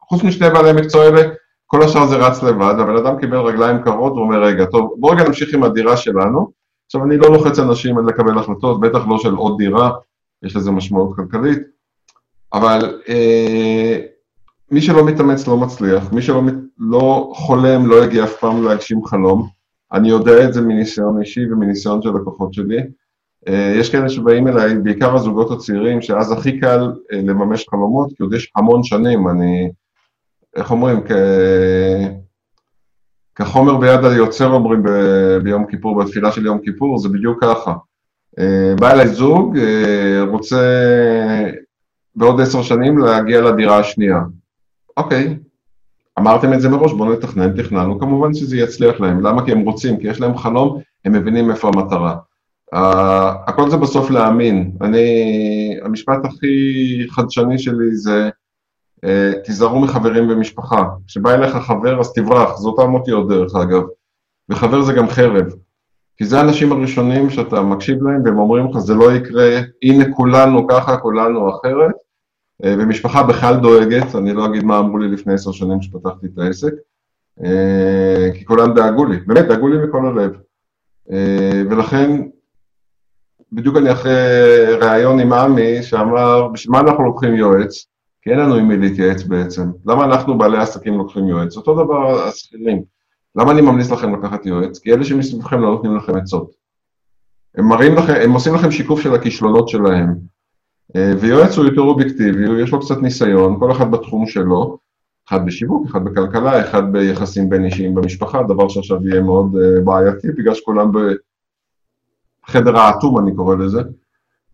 חוץ משני בעלי המקצוע האלה, כל השאר זה רץ לבד, הבן אדם קיבל רגליים קרות ואומר, רגע, טוב, בוא רגע נמשיך עם הדירה שלנו. עכשיו, אני לא לוחץ אנשים עד לקבל החלטות, בטח לא של עוד דירה, יש לזה משמעות כלכלית, אבל אה, מי שלא מתאמץ לא מצליח, מי שלא לא חולם לא יגיע אף פעם להגשים חלום. אני יודע את זה מניסיון אישי ומניסיון של לקוחות שלי. אה, יש כאלה שבאים אליי, בעיקר הזוגות הצעירים, שאז הכי קל אה, לממש חלומות, כי עוד יש המון שנים, אני, איך אומרים, כ... כחומר ביד היוצר אומרים ב... ביום כיפור, בתפילה של יום כיפור, זה בדיוק ככה. אה, בא אליי זוג, רוצה בעוד עשר שנים להגיע לדירה השנייה. אוקיי, אמרתם את זה מראש, בואו נתכנן, תכננו, כמובן שזה יצליח להם. למה? כי הם רוצים, כי יש להם חלום, הם מבינים איפה המטרה. Uh, הכל זה בסוף להאמין. אני, המשפט הכי חדשני שלי זה, uh, תיזהרו מחברים ומשפחה. כשבא אליך חבר, אז תברח, זה אותם אותיות דרך אגב. וחבר זה גם חרב. כי זה האנשים הראשונים שאתה מקשיב להם, והם אומרים לך, זה לא יקרה, הנה כולנו ככה, כולנו אחרת. אה, ומשפחה בכלל דואגת, אני לא אגיד מה אמרו לי לפני עשר שנים כשפתחתי את העסק, אה, כי כולם דאגו לי, באמת דאגו לי מכל הלב. אה, ולכן, בדיוק אני אחרי ראיון עם עמי, שאמר, בשביל מה אנחנו לוקחים יועץ? כי אין לנו עם מי להתייעץ בעצם. למה אנחנו, בעלי עסקים, לוקחים יועץ? אותו דבר השכירים. למה אני ממליץ לכם לקחת יועץ? כי אלה שמסביבכם לא נותנים לכם עצות. הם מראים לכם, הם עושים לכם שיקוף של הכישלונות שלהם. אה, ויועץ הוא יותר אובייקטיבי, יש לו קצת ניסיון, כל אחד בתחום שלו, אחד בשיווק, אחד בכלכלה, אחד ביחסים בין אישיים במשפחה, דבר שעכשיו יהיה מאוד אה, בעייתי, בגלל שכולם בחדר האטום, אני קורא לזה.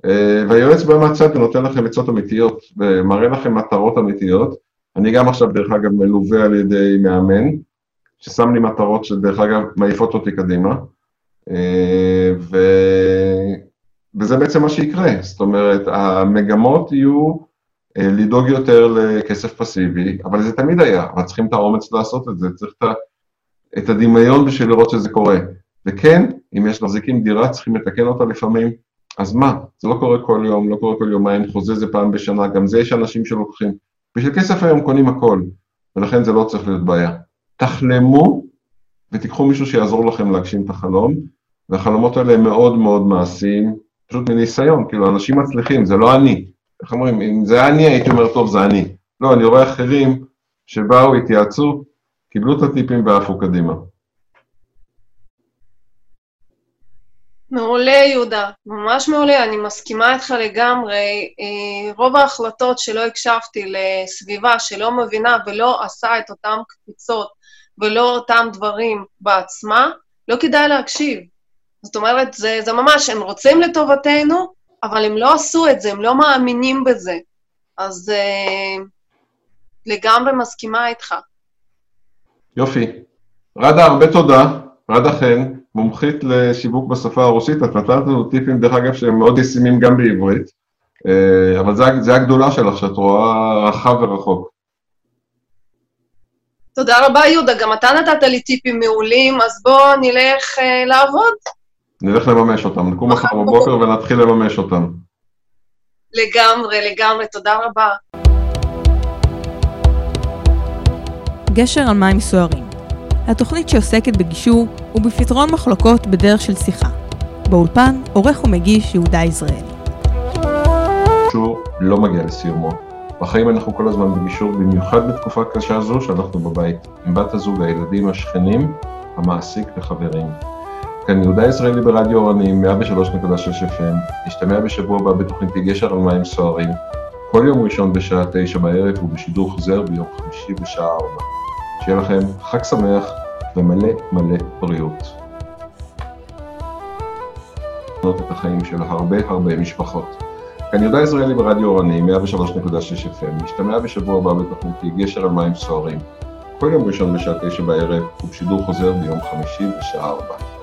אה, והיועץ בא מהצד ונותן לכם עצות אמיתיות, ומראה לכם מטרות אמיתיות. אני גם עכשיו, דרך אגב, מלווה על ידי מאמן, ששם לי מטרות שדרך אגב מעיפות אותי קדימה. ו... וזה בעצם מה שיקרה, זאת אומרת, המגמות יהיו אה, לדאוג יותר לכסף פסיבי, אבל זה תמיד היה, אבל צריכים את האומץ לעשות את זה, צריך את הדמיון בשביל לראות שזה קורה. וכן, אם יש מחזיקים דירה, צריכים לתקן אותה לפעמים, אז מה? זה לא קורה כל יום, לא קורה כל יומיים, חוזה זה פעם בשנה, גם זה יש אנשים שלוקחים. בשביל כסף היום קונים הכל, ולכן זה לא צריך להיות בעיה. תחלמו ותיקחו מישהו שיעזור לכם להגשים את החלום, והחלומות האלה הם מאוד מאוד מעשיים, פשוט מניסיון, כאילו, אנשים מצליחים, זה לא אני. איך אומרים, אם זה אני, הייתי אומר, טוב, זה אני. לא, אני רואה אחרים שבאו, התייעצו, קיבלו את הטיפים ועפו קדימה. מעולה, יהודה, ממש מעולה, אני מסכימה איתך לגמרי. אה, רוב ההחלטות שלא הקשבתי לסביבה שלא מבינה ולא עשה את אותן קפיצות ולא אותם דברים בעצמה, לא כדאי להקשיב. זאת אומרת, זה, זה ממש, הם רוצים לטובתנו, אבל הם לא עשו את זה, הם לא מאמינים בזה. אז אה, לגמרי מסכימה איתך. יופי. רדה, הרבה תודה. רדה חן, מומחית לשיווק בשפה הרוסית, את נתת לנו טיפים, דרך אגב, שהם מאוד ישימים גם בעברית, אה, אבל זה, זה הגדולה שלך, שאת רואה רחב ורחוק. תודה רבה, יהודה. גם אתה נתת לי טיפים מעולים, אז בואו נלך אה, לעבוד. נלך לממש אותם. נקום מחר בבוקר ונתחיל לממש אותם. לגמרי, לגמרי. תודה רבה. גשר על מים סוערים. התוכנית שעוסקת בגישור ובפתרון מחלוקות בדרך של שיחה. באולפן, עורך ומגיש יהודה יזרעאלי. גישור לא מגיע לסיומו. בחיים אנחנו כל הזמן בגישור, במיוחד בתקופה קשה זו שאנחנו בבית, עם בת הזוג, הילדים, השכנים, המעסיק וחברים. כאן יהודה ישראלי ברדיו אורנים, 103.6 FM, נשתמע בשבוע הבא בתוכניתי גשר על מים סוערים, כל יום ראשון בשעה תשע בערב ובשידור חוזר ביום חמישי בשעה ארבע. שיהיה לכם חג שמח ומלא מלא בריאות. את החיים של הרבה הרבה משפחות. כאן יהודה ישראלי ברדיו אורני, 103.6 FM, משתמע בשבוע הבא בתוכניתי גשר על מים סוערים. כל יום ראשון בשעה תשע בערב ובשידור חוזר ביום חמישי בשעה ארבע.